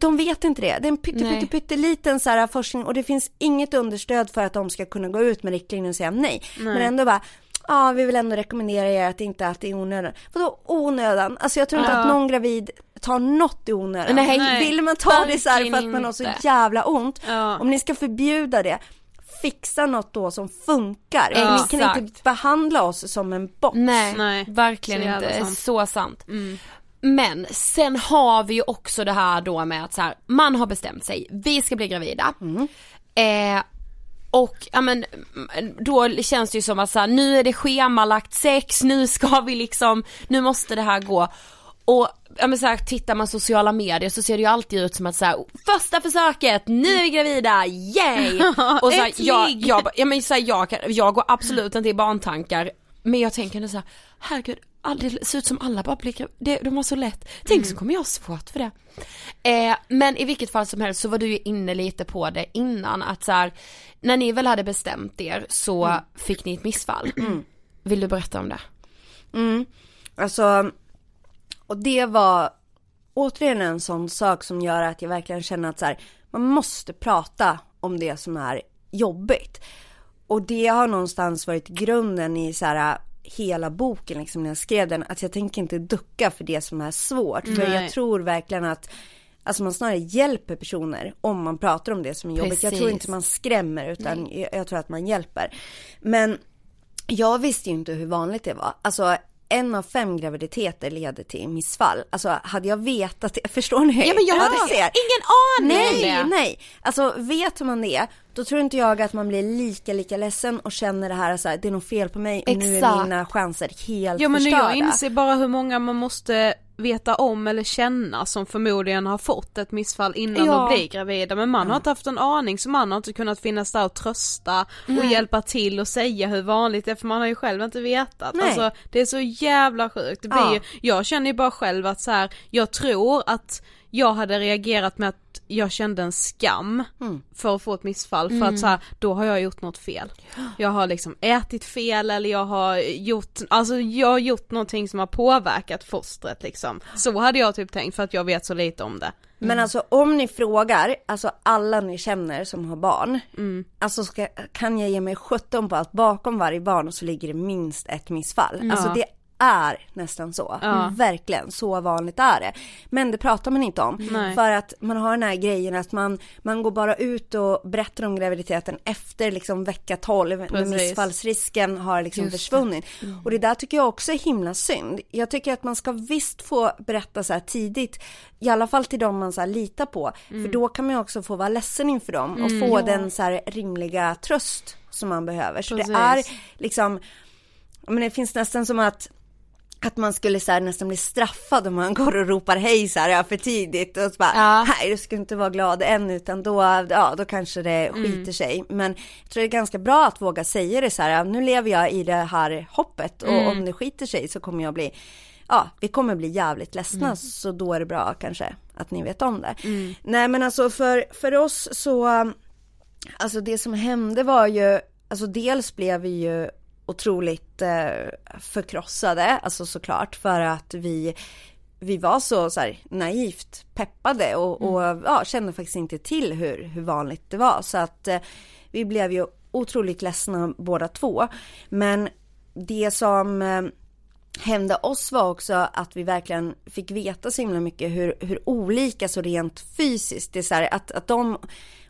de vet inte det. Det är en pytte, Nej. pytte, pytteliten så här forskning och det finns inget understöd för att de ska kunna gå ut med riktlinjer och säga nej. Men ändå bara, ja vi vill ändå rekommendera er att inte äta i onödan. Vadå onödan? Alltså jag tror inte att någon gravid tar något i onödan. Nej. Nej. Vill man ta det så här för att man har så inte. jävla ont. Ja. Om ni ska förbjuda det, fixa något då som funkar. Ja. Ni kan inte Exakt. behandla oss som en box. Nej, Nej, verkligen så inte. sant. Så sant. Men sen har vi ju också det här då med att så här, man har bestämt sig, vi ska bli gravida. Eh, och ja men mm, då känns det ju som att så här, nu är det schemalagt sex, nu ska vi liksom, nu måste det här gå. Och ja men så här, tittar man sociala medier så ser det ju alltid ut som att så här, första försöket, nu är vi gravida, yay! Och så här, jag, jag, ja men så här, jag, jag går absolut inte i barntankar men jag tänker ändå så här, herregud, det ser ut som alla bara blir det, de har så lätt. Tänk så kommer jag ha svårt för det. Eh, men i vilket fall som helst så var du ju inne lite på det innan att så här, när ni väl hade bestämt er så fick ni ett missfall. Vill du berätta om det? Mm. Alltså, och det var återigen en sån sak som gör att jag verkligen känner att så här, man måste prata om det som är jobbigt. Och det har någonstans varit grunden i så här hela boken liksom när jag skrev den, att jag tänker inte ducka för det som är svårt. För Nej. jag tror verkligen att Alltså man snarare hjälper personer om man pratar om det som är jobbigt. Jag tror Precis. inte man skrämmer utan jag, jag tror att man hjälper. Men jag visste ju inte hur vanligt det var. Alltså en av fem graviditeter leder till missfall. Alltså hade jag vetat det, förstår ni? Ja men jag har ser. ingen aning Nej, nej. Alltså vet man det, då tror inte jag att man blir lika, lika ledsen och känner det här så här, det är nog fel på mig och nu är Exakt. mina chanser helt Ja men förstörda. jag inser bara hur många man måste veta om eller känna som förmodligen har fått ett missfall innan Ja. de blir gravida men man har inte haft en aning så man har inte kunnat finnas där och trösta och hjälpa till och säga hur vanligt det är för man har ju själv inte vetat. Nej. Alltså det är så jävla sjukt. Det blir Ja. ju, jag känner ju bara själv att så här, jag tror att jag hade reagerat med att jag kände en skam Mm. för att få ett missfall för att så här, då har jag gjort något fel. Jag har liksom ätit fel eller jag har gjort, alltså jag har gjort någonting som har påverkat fostret liksom. Så hade jag typ tänkt för att jag vet så lite om det. Men alltså om ni frågar, alltså alla ni känner som har barn, Mm. alltså ska, kan jag ge mig 17 på att bakom varje barn så ligger det minst ett missfall. Alltså det är nästan så. Verkligen, så vanligt är det. Men det pratar man inte om. Nej. För att man har den här grejen att man, man går bara ut och berättar om graviditeten efter liksom vecka 12 när Precis. missfallsrisken har liksom försvunnit. Och det där tycker jag också är himla synd. Jag tycker att man ska visst få berätta så här tidigt, i alla fall till dem man så här litar på. För då kan man ju också få vara ledsen inför dem och få den så här rimliga tröst som man behöver. Så Precis. det är liksom, men det finns nästan som att att man skulle så här nästan bli straffad om man går och ropar hej så här ja, för tidigt och så bara Ja. nej du ska inte vara glad än utan då, ja då kanske det skiter sig. Men jag tror det är ganska bra att våga säga det så här, ja, nu lever jag i det här hoppet och om det skiter sig så kommer jag bli, ja vi kommer bli jävligt ledsna så då är det bra kanske att ni vet om det. Nej men alltså för, för oss så, alltså det som hände var ju, alltså dels blev vi ju otroligt eh, förkrossade, alltså såklart för att vi vi var så, så här, naivt peppade och, och ja, kände faktiskt inte till hur, hur vanligt det var. Så att eh, vi blev ju otroligt ledsna båda två. Men det som eh, hände oss var också att vi verkligen fick veta så himla mycket hur, hur olika så rent fysiskt, det är så här, att, att de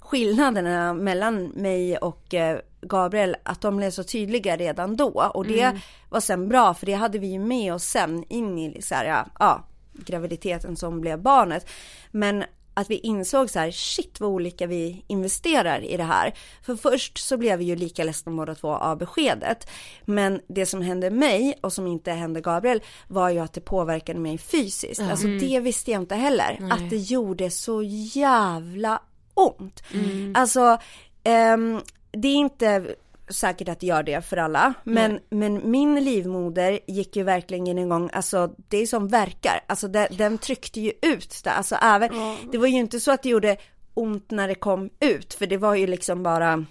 skillnaderna mellan mig och eh, Gabriel, att de blev så tydliga redan då och det var sen bra för det hade vi ju med oss sen in i så här, ja, ja, graviditeten som blev barnet. Men att vi insåg så här, shit vad olika vi investerar i det här. För först så blev vi ju lika ledsna båda två av beskedet. Men det som hände mig och som inte hände Gabriel var ju att det påverkade mig fysiskt. Alltså det visste jag inte heller. Att det gjorde så jävla ont. Alltså, ehm, det är inte säkert att det gör det för alla. Men, men min livmoder gick ju verkligen igång, alltså det är som verkar. Alltså det, den tryckte ju ut det. Alltså även, det var ju inte så att det gjorde ont när det kom ut. För det var ju liksom bara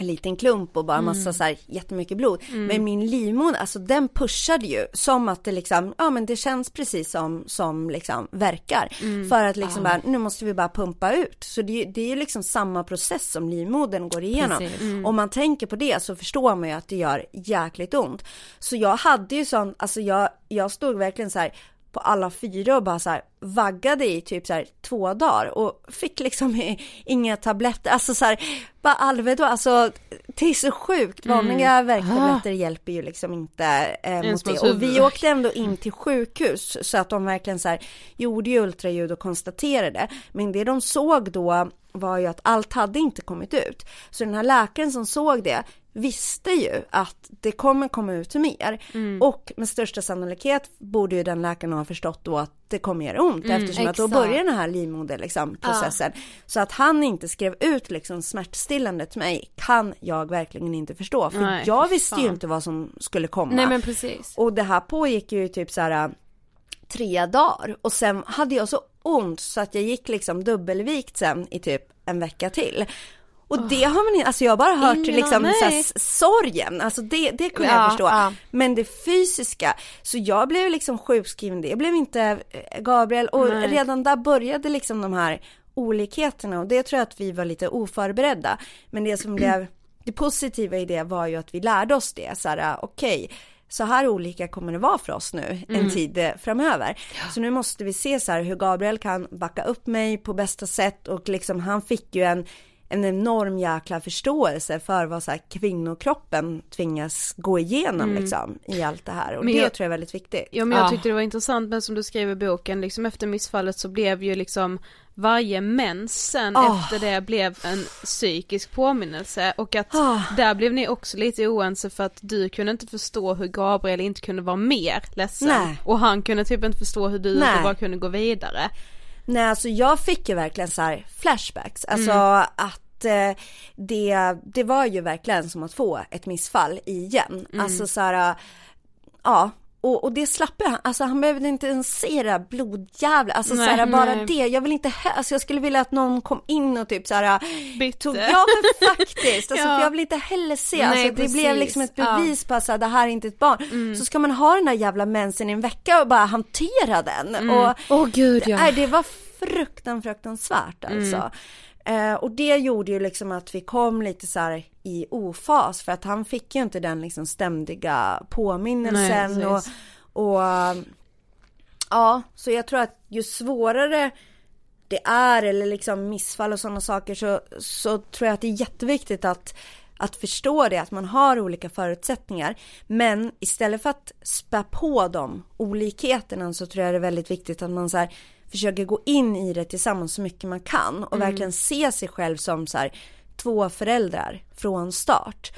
en liten klump och bara massa så här jättemycket blod. Men min livmoder, alltså den pushade ju som att det liksom, ja men det känns precis som, som liksom verkar. För att liksom bara, nu måste vi bara pumpa ut. Så det, det är ju liksom samma process som livmodern går igenom. Precis. Om man tänker på det så förstår man ju att det gör jäkligt ont. Så jag hade ju sån, alltså jag, jag stod verkligen så här på alla fyra och bara så här vaggade i typ så här två dagar och fick liksom inga tabletter, alltså så här bara Alvedon, alltså det är så sjukt, vanliga värktabletter hjälper ju liksom inte eh, mot det. Och vi åkte ändå in till sjukhus så att de verkligen så här gjorde ju ultraljud och konstaterade. Men det de såg då var ju att allt hade inte kommit ut. Så den här läkaren som såg det visste ju att det kommer komma ut mer. Och med största sannolikhet borde ju den läkaren ha förstått då att det kommer göra ont eftersom att då exakt. börjar den här livmoder liksom, processen. Så att han inte skrev ut liksom smärtstillande till mig kan jag verkligen inte förstå. För Nej, jag visste ju fan. inte vad som skulle komma. Nej men precis. Och det här pågick ju typ så här tre dagar och sen hade jag så ont så att jag gick liksom dubbelvikt sen i typ en vecka till. Och det har man inte, alltså jag har bara hört Ingen liksom så här, sorgen, alltså det, det kunde Ja, jag förstå. ja. Men det fysiska, så jag blev liksom sjukskriven, det blev inte eh, Gabriel. Och Nej. redan där började liksom de här olikheterna. Och det tror jag att vi var lite oförberedda. Men det som blev det positiva i det var ju att vi lärde oss det, så här okej, så här olika kommer det vara för oss nu en tid eh, framöver. Så nu måste vi se så här hur Gabriel kan backa upp mig på bästa sätt. Och liksom han fick ju en en enorm jäkla förståelse för vad så här kvinnokroppen tvingas gå igenom liksom i allt det här och Men det jag- tror jag är väldigt viktigt. Ja men jag Ja. tyckte det var intressant men som du skrev i boken, liksom efter missfallet så blev ju liksom varje mens sen Ah. efter det blev en psykisk påminnelse och att Ah. där blev ni också lite oense för att du kunde inte förstå hur Gabriel inte kunde vara mer ledsen Nej. och han kunde typ inte förstå hur du inte bara kunde gå vidare. Nej alltså jag fick ju verkligen så här flashbacks, alltså Mm. att eh, det, det var ju verkligen som att få ett missfall igen. Mm. Alltså så här, ja. Och, och det slapp jag, alltså han behövde inte ens se det här blodjävla, alltså Nej, så här, bara nej. det, jag vill inte, alltså jag skulle vilja att någon kom in och typ så här Bytte. tog, ja men faktiskt, alltså Ja. jag vill inte heller se, Nej, alltså det blev liksom ett Ja. bevis på att det här är inte ett barn. Mm. Så ska man ha den där jävla mensen i en vecka och bara hantera den. Mm. Och, Åh gud ja. Nej det var fruktan, fruktansvärt alltså. Mm. Eh, och det gjorde ju liksom att vi kom lite så här i ofas för att han fick ju inte den liksom ständiga påminnelsen Nej, och, och ja, så jag tror att ju svårare det är eller liksom missfall och sådana saker så, så tror jag att det är jätteviktigt att att förstå det, att man har olika förutsättningar. Men istället för att spä på de olikheterna så tror jag det är väldigt viktigt att man så här, försöker gå in i det tillsammans så mycket man kan och verkligen se sig själv som så här, två föräldrar från start.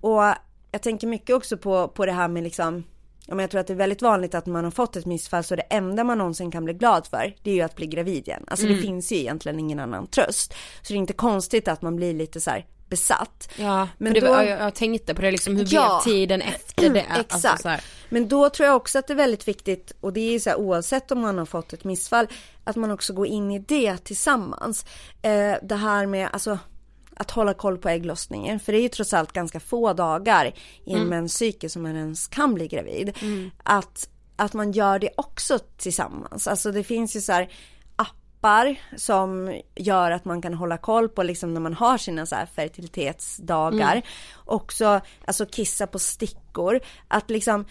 Och jag tänker mycket också på, på det här med liksom Ja, men jag tror att det är väldigt vanligt att man har fått ett missfall så det enda man någonsin kan bli glad för det är ju att bli gravid igen. Alltså det finns ju egentligen ingen annan tröst. Så det är inte konstigt att man blir lite så här besatt. Ja, Men det då- jag, jag tänkte på det liksom, hur Ja. blev tiden efter det? Alltså, Exakt. så här. Men då tror jag också att det är väldigt viktigt och det är ju så här oavsett om man har fått ett missfall att man också går in i det tillsammans. Eh, det här med alltså att hålla koll på ägglossningen för det är ju trots allt ganska få dagar i en menscykel som man ens kan bli gravid. Att, att man gör det också tillsammans. Alltså det finns ju så här appar som gör att man kan hålla koll på liksom när man har sina så här fertilitetsdagar. Också alltså kissa på stickor. Att liksom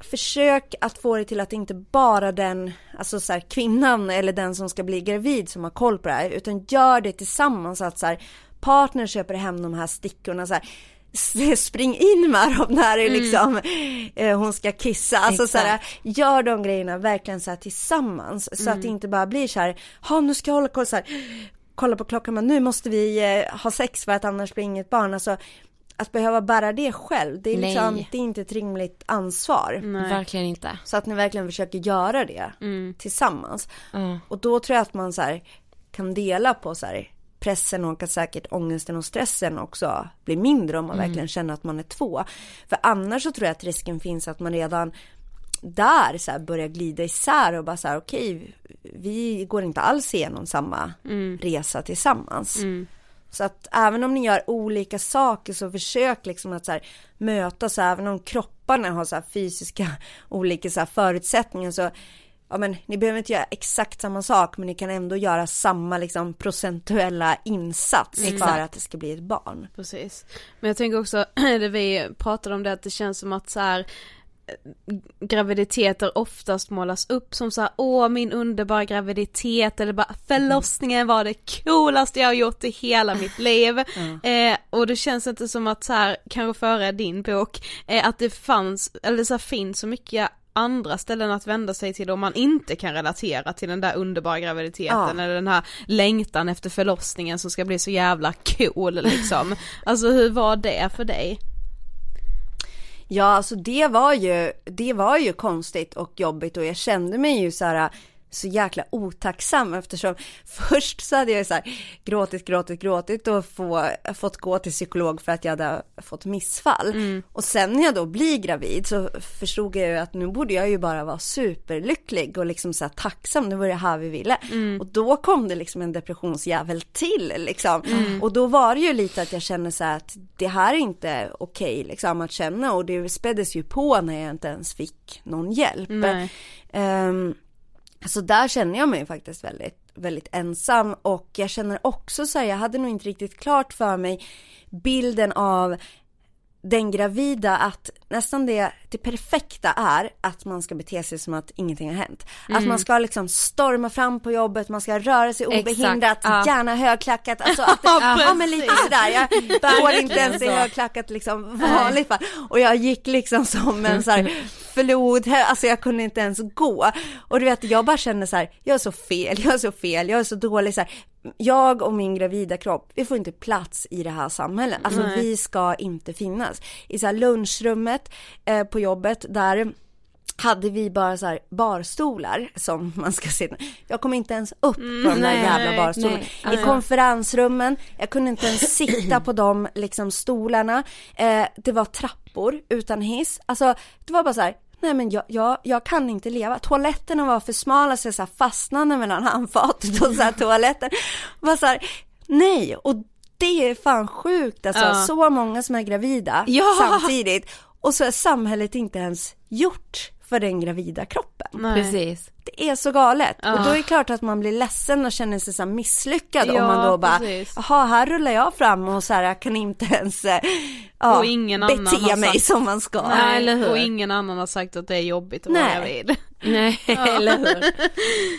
försök att få det till att inte bara den, alltså så här, kvinnan eller den som ska bli gravid som har koll på det här, utan gör det tillsammans. Att så här, partner köper hem de här stickorna så här, spring in med dem när det liksom, eh, hon ska kissa. Alltså så här, gör de grejerna verkligen så här tillsammans. Så att det inte bara blir så här, ha nu ska jag hålla koll så här, kolla på klockan men nu måste vi eh, ha sex för att annars blir inget barn. Alltså att behöva bära det själv, det är liksom, Nej. det är inte ett rimligt ansvar. Verkligen inte. Så att ni verkligen försöker göra det tillsammans. Ja. Och då tror jag att man så här, kan dela på så här, pressen och att säkert ångesten och stressen också blir mindre om man verkligen känner att man är två. För annars så tror jag att risken finns att man redan där så här börjar glida isär och bara så här okej, vi går inte alls igenom samma resa tillsammans. Så att även om ni gör olika saker så försök liksom att så här, mötas, även om kropparna har så här fysiska olika så här förutsättningar så ja men ni behöver inte göra exakt samma sak men ni kan ändå göra samma liksom procentuella insats Exakt. för att det ska bli ett barn. Precis. Men jag tänker också, det vi pratade om det att det känns som att så här graviditeter oftast målas upp som så här, åh min underbara graviditet eller bara förlossningen var det coolaste jag har gjort i hela mitt liv. Eh, och det känns inte som att så här, kanske före din bok, eh, att det fanns, eller så här, finns så mycket andra ställen att vända sig till om man inte kan relatera till den där underbara graviditeten Ja. eller den här längtan efter förlossningen som ska bli så jävla cool liksom. Alltså hur var det för dig? Ja, alltså det var ju, det var ju konstigt och jobbigt och jag kände mig ju så här så jäkla otacksam eftersom först så hade jag så här gråtit, gråtit, gråtit och få, fått gå till psykolog för att jag hade fått missfall. Och sen när jag då blir gravid så förstod jag ju att nu borde jag ju bara vara superlycklig och liksom så här tacksam, nu var det här vi ville. Och då kom det liksom en depressionsjävel till liksom. Och då var det ju lite att jag kände så här att det här är inte okej liksom att känna och det späddes ju på när jag inte ens fick någon hjälp. Nej. Så där känner jag mig faktiskt väldigt, väldigt ensam och jag känner också så här, jag hade nog inte riktigt klart för mig bilden av den gravida att nästan det, det perfekta är att man ska bete sig som att ingenting har hänt. Att man ska liksom storma fram på jobbet, man ska röra sig obehindrat, ja. gärna högklackat. Alltså att det, ja, men lite sådär, jag går inte ens i högklackat liksom vanligt fall. Och jag gick liksom som en så här flod, alltså jag kunde inte ens gå. Och du vet, jag bara kände så här, jag är så fel, jag är så fel, jag är så dålig så här. Jag och min gravida kropp, vi får inte plats i det här samhället. Alltså vi ska inte finnas. I så här lunchrummet eh, på jobbet, där hade vi bara så här barstolar som man ska sitta. Jag kom inte ens upp på de där nej, jävla nej, barstolarna. nej. I konferensrummen, jag kunde inte ens sitta på de liksom stolarna. Eh, det var trappor utan hiss. Alltså det var bara så här. Nej men jag, jag, jag kan inte leva. Toaletterna var för smala så jag så fastnade mellan handfatet och så här toaletten. Var så här, nej och det är fan sjukt alltså. Ja. Så många som är gravida Ja. samtidigt. Och så är samhället inte ens gjort för den gravida kroppen. Nej. Precis. Det är så galet. Och då är det klart att man blir ledsen och känner sig så misslyckad om Ja, man då bara, precis. jaha här rullar jag fram och så här jag kan inte ens eh, ja, Och ingen annan bete har mig sagt- som man ska. Nej, eller hur? och ingen annan har sagt att det är jobbigt att vara Nej. gravid. Nej, eller hur.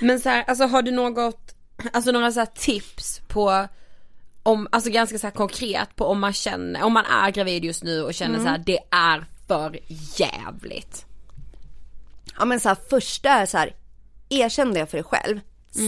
Men så här, alltså har du något, alltså några så här tips på om, alltså ganska så här konkret på om man känner, om man är gravid just nu och känner så här, det är för jävligt. Ja men så här, första är så här, erkänn det för dig själv,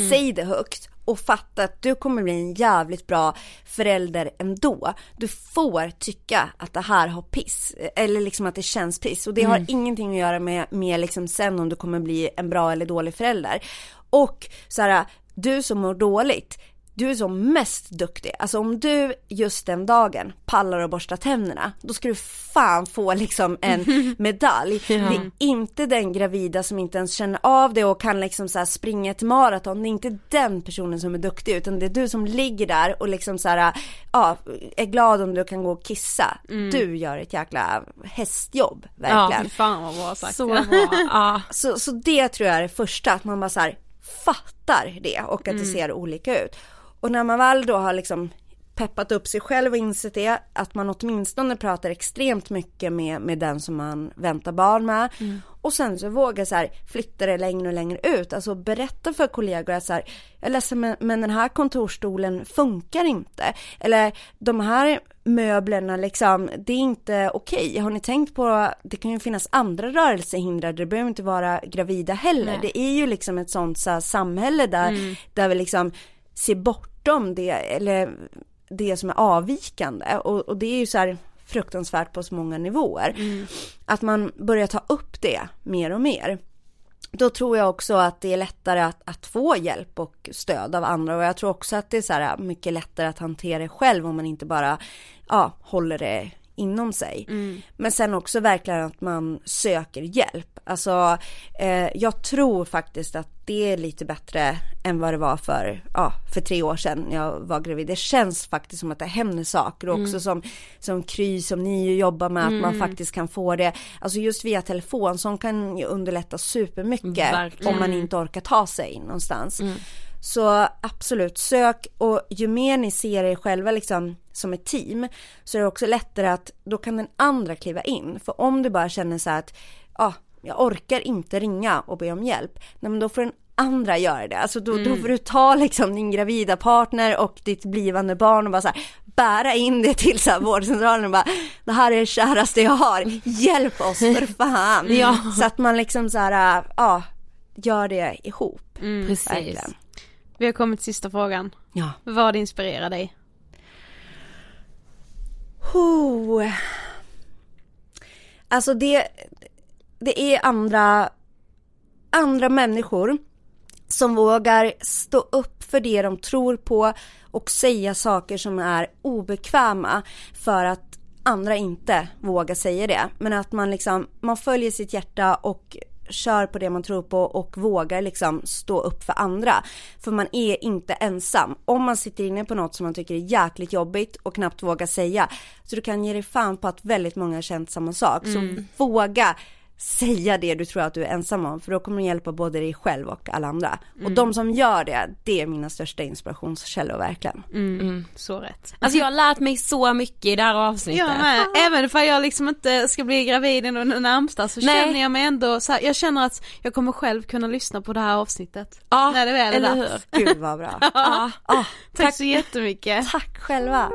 säg det högt och fatta att du kommer bli en jävligt bra förälder ändå. Du får tycka att det här har piss, eller liksom att det känns piss och det har ingenting att göra med, med liksom sen om du kommer bli en bra eller dålig förälder. Och så här, du som mår dåligt, du är som mest duktig. Alltså om du just den dagen pallar att borsta tänderna, då ska du fan få liksom en medalj. Det är inte den gravida som inte ens känner av det och kan liksom så springa ett maraton. Det är inte den personen som är duktig utan det är du som ligger där och liksom så här, ja, är glad om du kan gå och kissa. Du gör ett jäkla hästjobb, verkligen. Fy fan vad bra sagt. Så bra, ja. Så, så det tror jag är det första, att man bara så här fattar det och att det ser olika ut. Och när man väl då har liksom peppat upp sig själv och insett det, att man åtminstone pratar extremt mycket med, med den som man väntar barn med. Och sen så vågar så här flytta det längre och längre ut, alltså berätta för kollegor att så här, jag är ledsen men, men den här kontorstolen funkar inte. Eller de här möblerna liksom, det är inte okej. Har ni tänkt på, det kan ju finnas andra rörelsehindrade, det behöver inte vara gravida heller. Det är ju liksom ett sånt så här, samhälle där, där vi liksom ser bortom det, eller det som är avvikande. Och, och det är ju så här fruktansvärt på så många nivåer. Att man börjar ta upp det mer och mer. Då tror jag också att det är lättare att, att få hjälp och stöd av andra och jag tror också att det är så här mycket lättare att hantera det själv om man inte bara ja, håller det inom sig. Men sen också verkligen att man söker hjälp. Alltså eh, jag tror faktiskt att det är lite bättre än vad det var för, ja, för tre år sedan när jag var gravid. Det känns faktiskt som att det händer saker och också som, som Kry som ni jobbar med att man faktiskt kan få det, alltså just via telefon som kan ju underlätta supermycket Verkligen. om man inte orkar ta sig någonstans. Så absolut, sök och ju mer ni ser er själva liksom som ett team så är det också lättare att då kan den andra kliva in. För om du bara känner så här att ja, jag orkar inte ringa och be om hjälp. Nej men då får den andra göra det. Alltså då, då får du ta liksom din gravida partner och ditt blivande barn och bara så här bära in det till så här vårdcentralen och bara det här är det käraste jag har, hjälp oss för fan. Ja. Så att man liksom så här, ja, gör det ihop. Precis. Verkligen. Vi har kommit till sista frågan. Ja. Vad inspirerar dig? Ho. Alltså det, det är andra, andra människor som vågar stå upp för det de tror på och säga saker som är obekväma för att andra inte vågar säga det. Men att man liksom, man följer sitt hjärta och kör på det man tror på och vågar liksom stå upp för andra. För man är inte ensam. Om man sitter inne på något som man tycker är jäkligt jobbigt och knappt vågar säga. Så du kan ge dig fan på att väldigt många har känt samma sak. Så våga säga det du tror att du är ensam om. För då kommer det hjälpa både dig själv och alla andra. Och de som gör det, det är mina största inspirationskällor verkligen. Mm. Så rätt. Alltså jag har lärt mig så mycket i det här avsnittet. Jag med, även för jag liksom inte ska bli gravid inom den närmsta så Nej. känner jag mig ändå så här, jag känner att jag kommer själv kunna lyssna på det här avsnittet. Ja, när det väl är eller dags. hur? Gud vad bra. Ah, Tack så jättemycket. tack själva.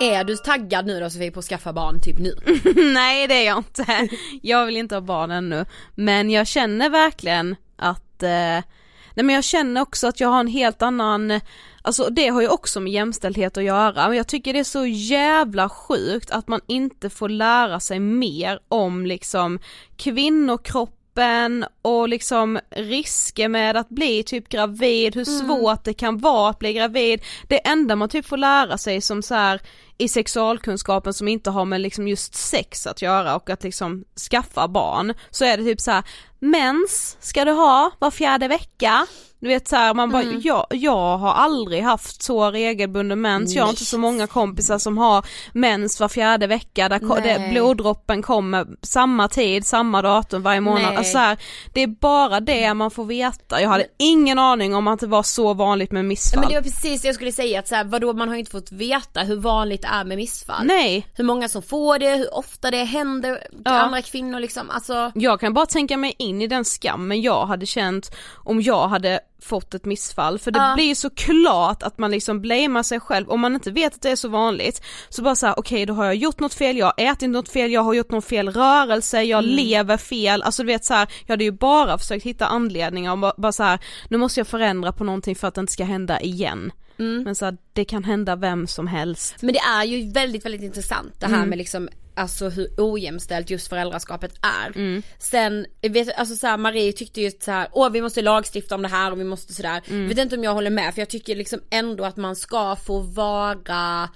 Är du taggad nu då Sofie på att skaffa barn typ nu? Nej det är jag inte. Jag vill inte ha barn ännu. Men jag känner verkligen att, eh, nej men jag känner också att jag har en helt annan, alltså det har ju också med jämställdhet att göra, men jag tycker det är så jävla sjukt att man inte får lära sig mer om liksom kvinnokroppen och liksom risker med att bli typ gravid, hur svårt det kan vara att bli gravid. Det enda man typ får lära sig som så här i sexualkunskapen som inte har med liksom just sex att göra och att liksom skaffa barn så är det typ så här mens ska du ha var fjärde vecka. Du vet såhär man bara, jag, jag har aldrig haft så regelbunden mens, jag har inte så många kompisar som har mens var fjärde vecka där ko- det, bloddroppen kommer samma tid, samma datum varje månad, alltså så här, det är bara det man får veta, jag hade ingen aning om att det var så vanligt med missfall. Men det var precis det jag skulle säga att så här, vadå man har inte fått veta hur vanligt är med missfall. Nej, Hur många som får det, hur ofta det händer till Ja. andra kvinnor liksom, alltså Jag kan bara tänka mig in i den skammen jag hade känt om jag hade fått ett missfall för det Ja. blir ju så klart att man liksom blamear sig själv om man inte vet att det är så vanligt så bara såhär okej då har jag gjort något fel, jag har ätit något fel, jag har gjort någon fel rörelse, jag Mm. lever fel, alltså du vet så här, jag hade ju bara försökt hitta anledningar och bara, bara så här, nu måste jag förändra på någonting för att det inte ska hända igen. Mm. Men så här, det kan hända vem som helst. Men det är ju väldigt väldigt intressant det här Mm. med liksom Alltså hur ojämställt just föräldraskapet är. Mm. Sen, vet, alltså så här, Marie tyckte ju så här, åh vi måste lagstifta om det här och vi måste sådär. Mm. Vet inte om jag håller med för jag tycker liksom ändå att man ska få vara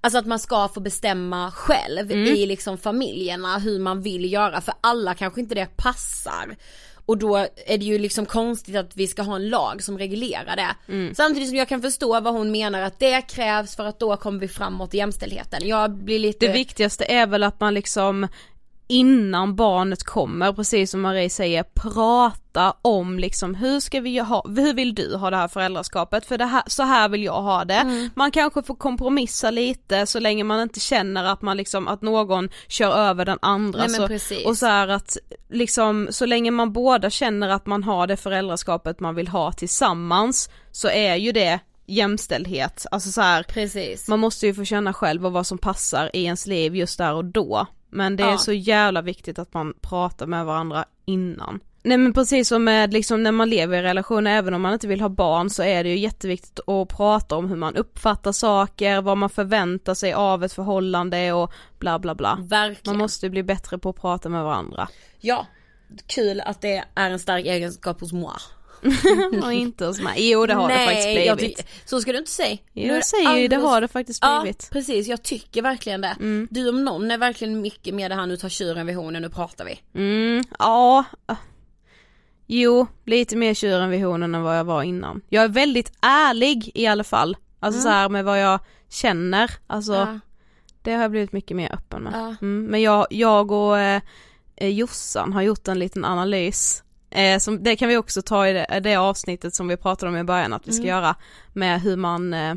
Alltså att man ska få bestämma själv Mm. i liksom familjerna hur man vill göra för alla kanske inte det passar. Och då är det ju liksom konstigt att vi ska ha en lag som reglerar det. Mm. Samtidigt som jag kan förstå vad hon menar att det krävs för att då kommer vi framåt i jämställdheten. Jag blir lite... Det viktigaste är väl att man liksom innan barnet kommer, precis som Marie säger, prata om liksom hur ska vi ha, hur vill du ha det här föräldraskapet? För det här, så här vill jag ha det. Mm. Man kanske får kompromissa lite så länge man inte känner att man liksom, att någon kör över den andra. Nej, så, och så här att liksom, så länge man båda känner att man har det föräldraskapet man vill ha tillsammans så är ju det jämställdhet, alltså så här, man måste ju få känna själv och vad som passar i ens liv just där och då. Men det är Ja. så jävla viktigt att man pratar med varandra innan. Nej men precis som med liksom när man lever i relationer, även om man inte vill ha barn så är det ju jätteviktigt att prata om hur man uppfattar saker, vad man förväntar sig av ett förhållande och bla bla bla. Verkligen. Man måste bli bättre på att prata med varandra. Ja. Kul att det är en stark egenskap hos moi. och inte hos mig. Jo det har Nej, det faktiskt jag blivit. tyck- så ska du inte säga. Är Jag säger ju det har det faktiskt Ja blivit. precis, jag tycker verkligen det. Mm. Du om någon är verkligen mycket mer det här nu tar tjuren vid hornen, nu pratar vi. Mm, ja. Jo, lite mer tjuren vid hornen än vad jag var innan. Jag är väldigt ärlig i alla fall. Alltså så här med vad jag känner, alltså Ja. det har jag blivit mycket mer öppen med. Ja. Mm, men jag, jag och eh, Jossan har gjort en liten analys. Eh, som, det kan vi också ta i det, det avsnittet som vi pratade om i början att vi ska Mm. göra med hur man, eh,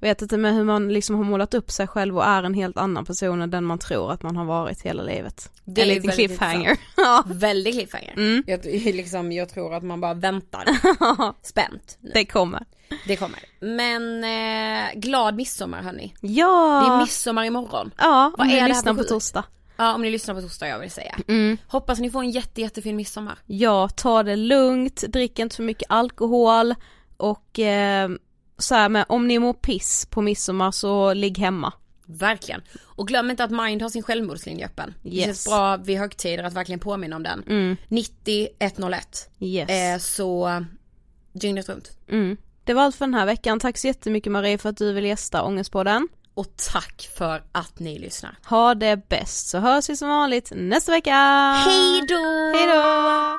vet inte, med hur man liksom har målat upp sig själv och är en helt annan person än den man tror att man har varit hela livet. Det en är liten cliffhanger. ja, Väldigt cliffhanger. Mm. Jag, liksom, jag tror att man bara väntar spänt. Nu. det kommer. Det kommer. Men eh, glad midsommar hörni. Ja! Det är midsommar imorgon. Ja, Vad om är ni lyssnar på torsdag. Ja om ni lyssnar på torsdag jag vill säga. Mm. Hoppas ni får en jätte jättefin midsommar. Ja, ta det lugnt, drick inte för mycket alkohol och eh, så här med, om ni mår piss på midsommar så ligg hemma. Verkligen. Och glöm inte att Mind har sin självmordslinje öppen. Det Yes. känns bra vid högtider att verkligen påminna om den. Mm. 90 101. Yes. Eh, så dygnet runt. Mm. Det var allt för den här veckan, tack så jättemycket Marie för att du vill gästa Ångestpodden. Och tack för att ni lyssnar. Ha det bäst så hörs vi som vanligt nästa vecka! Hej då! Hej då!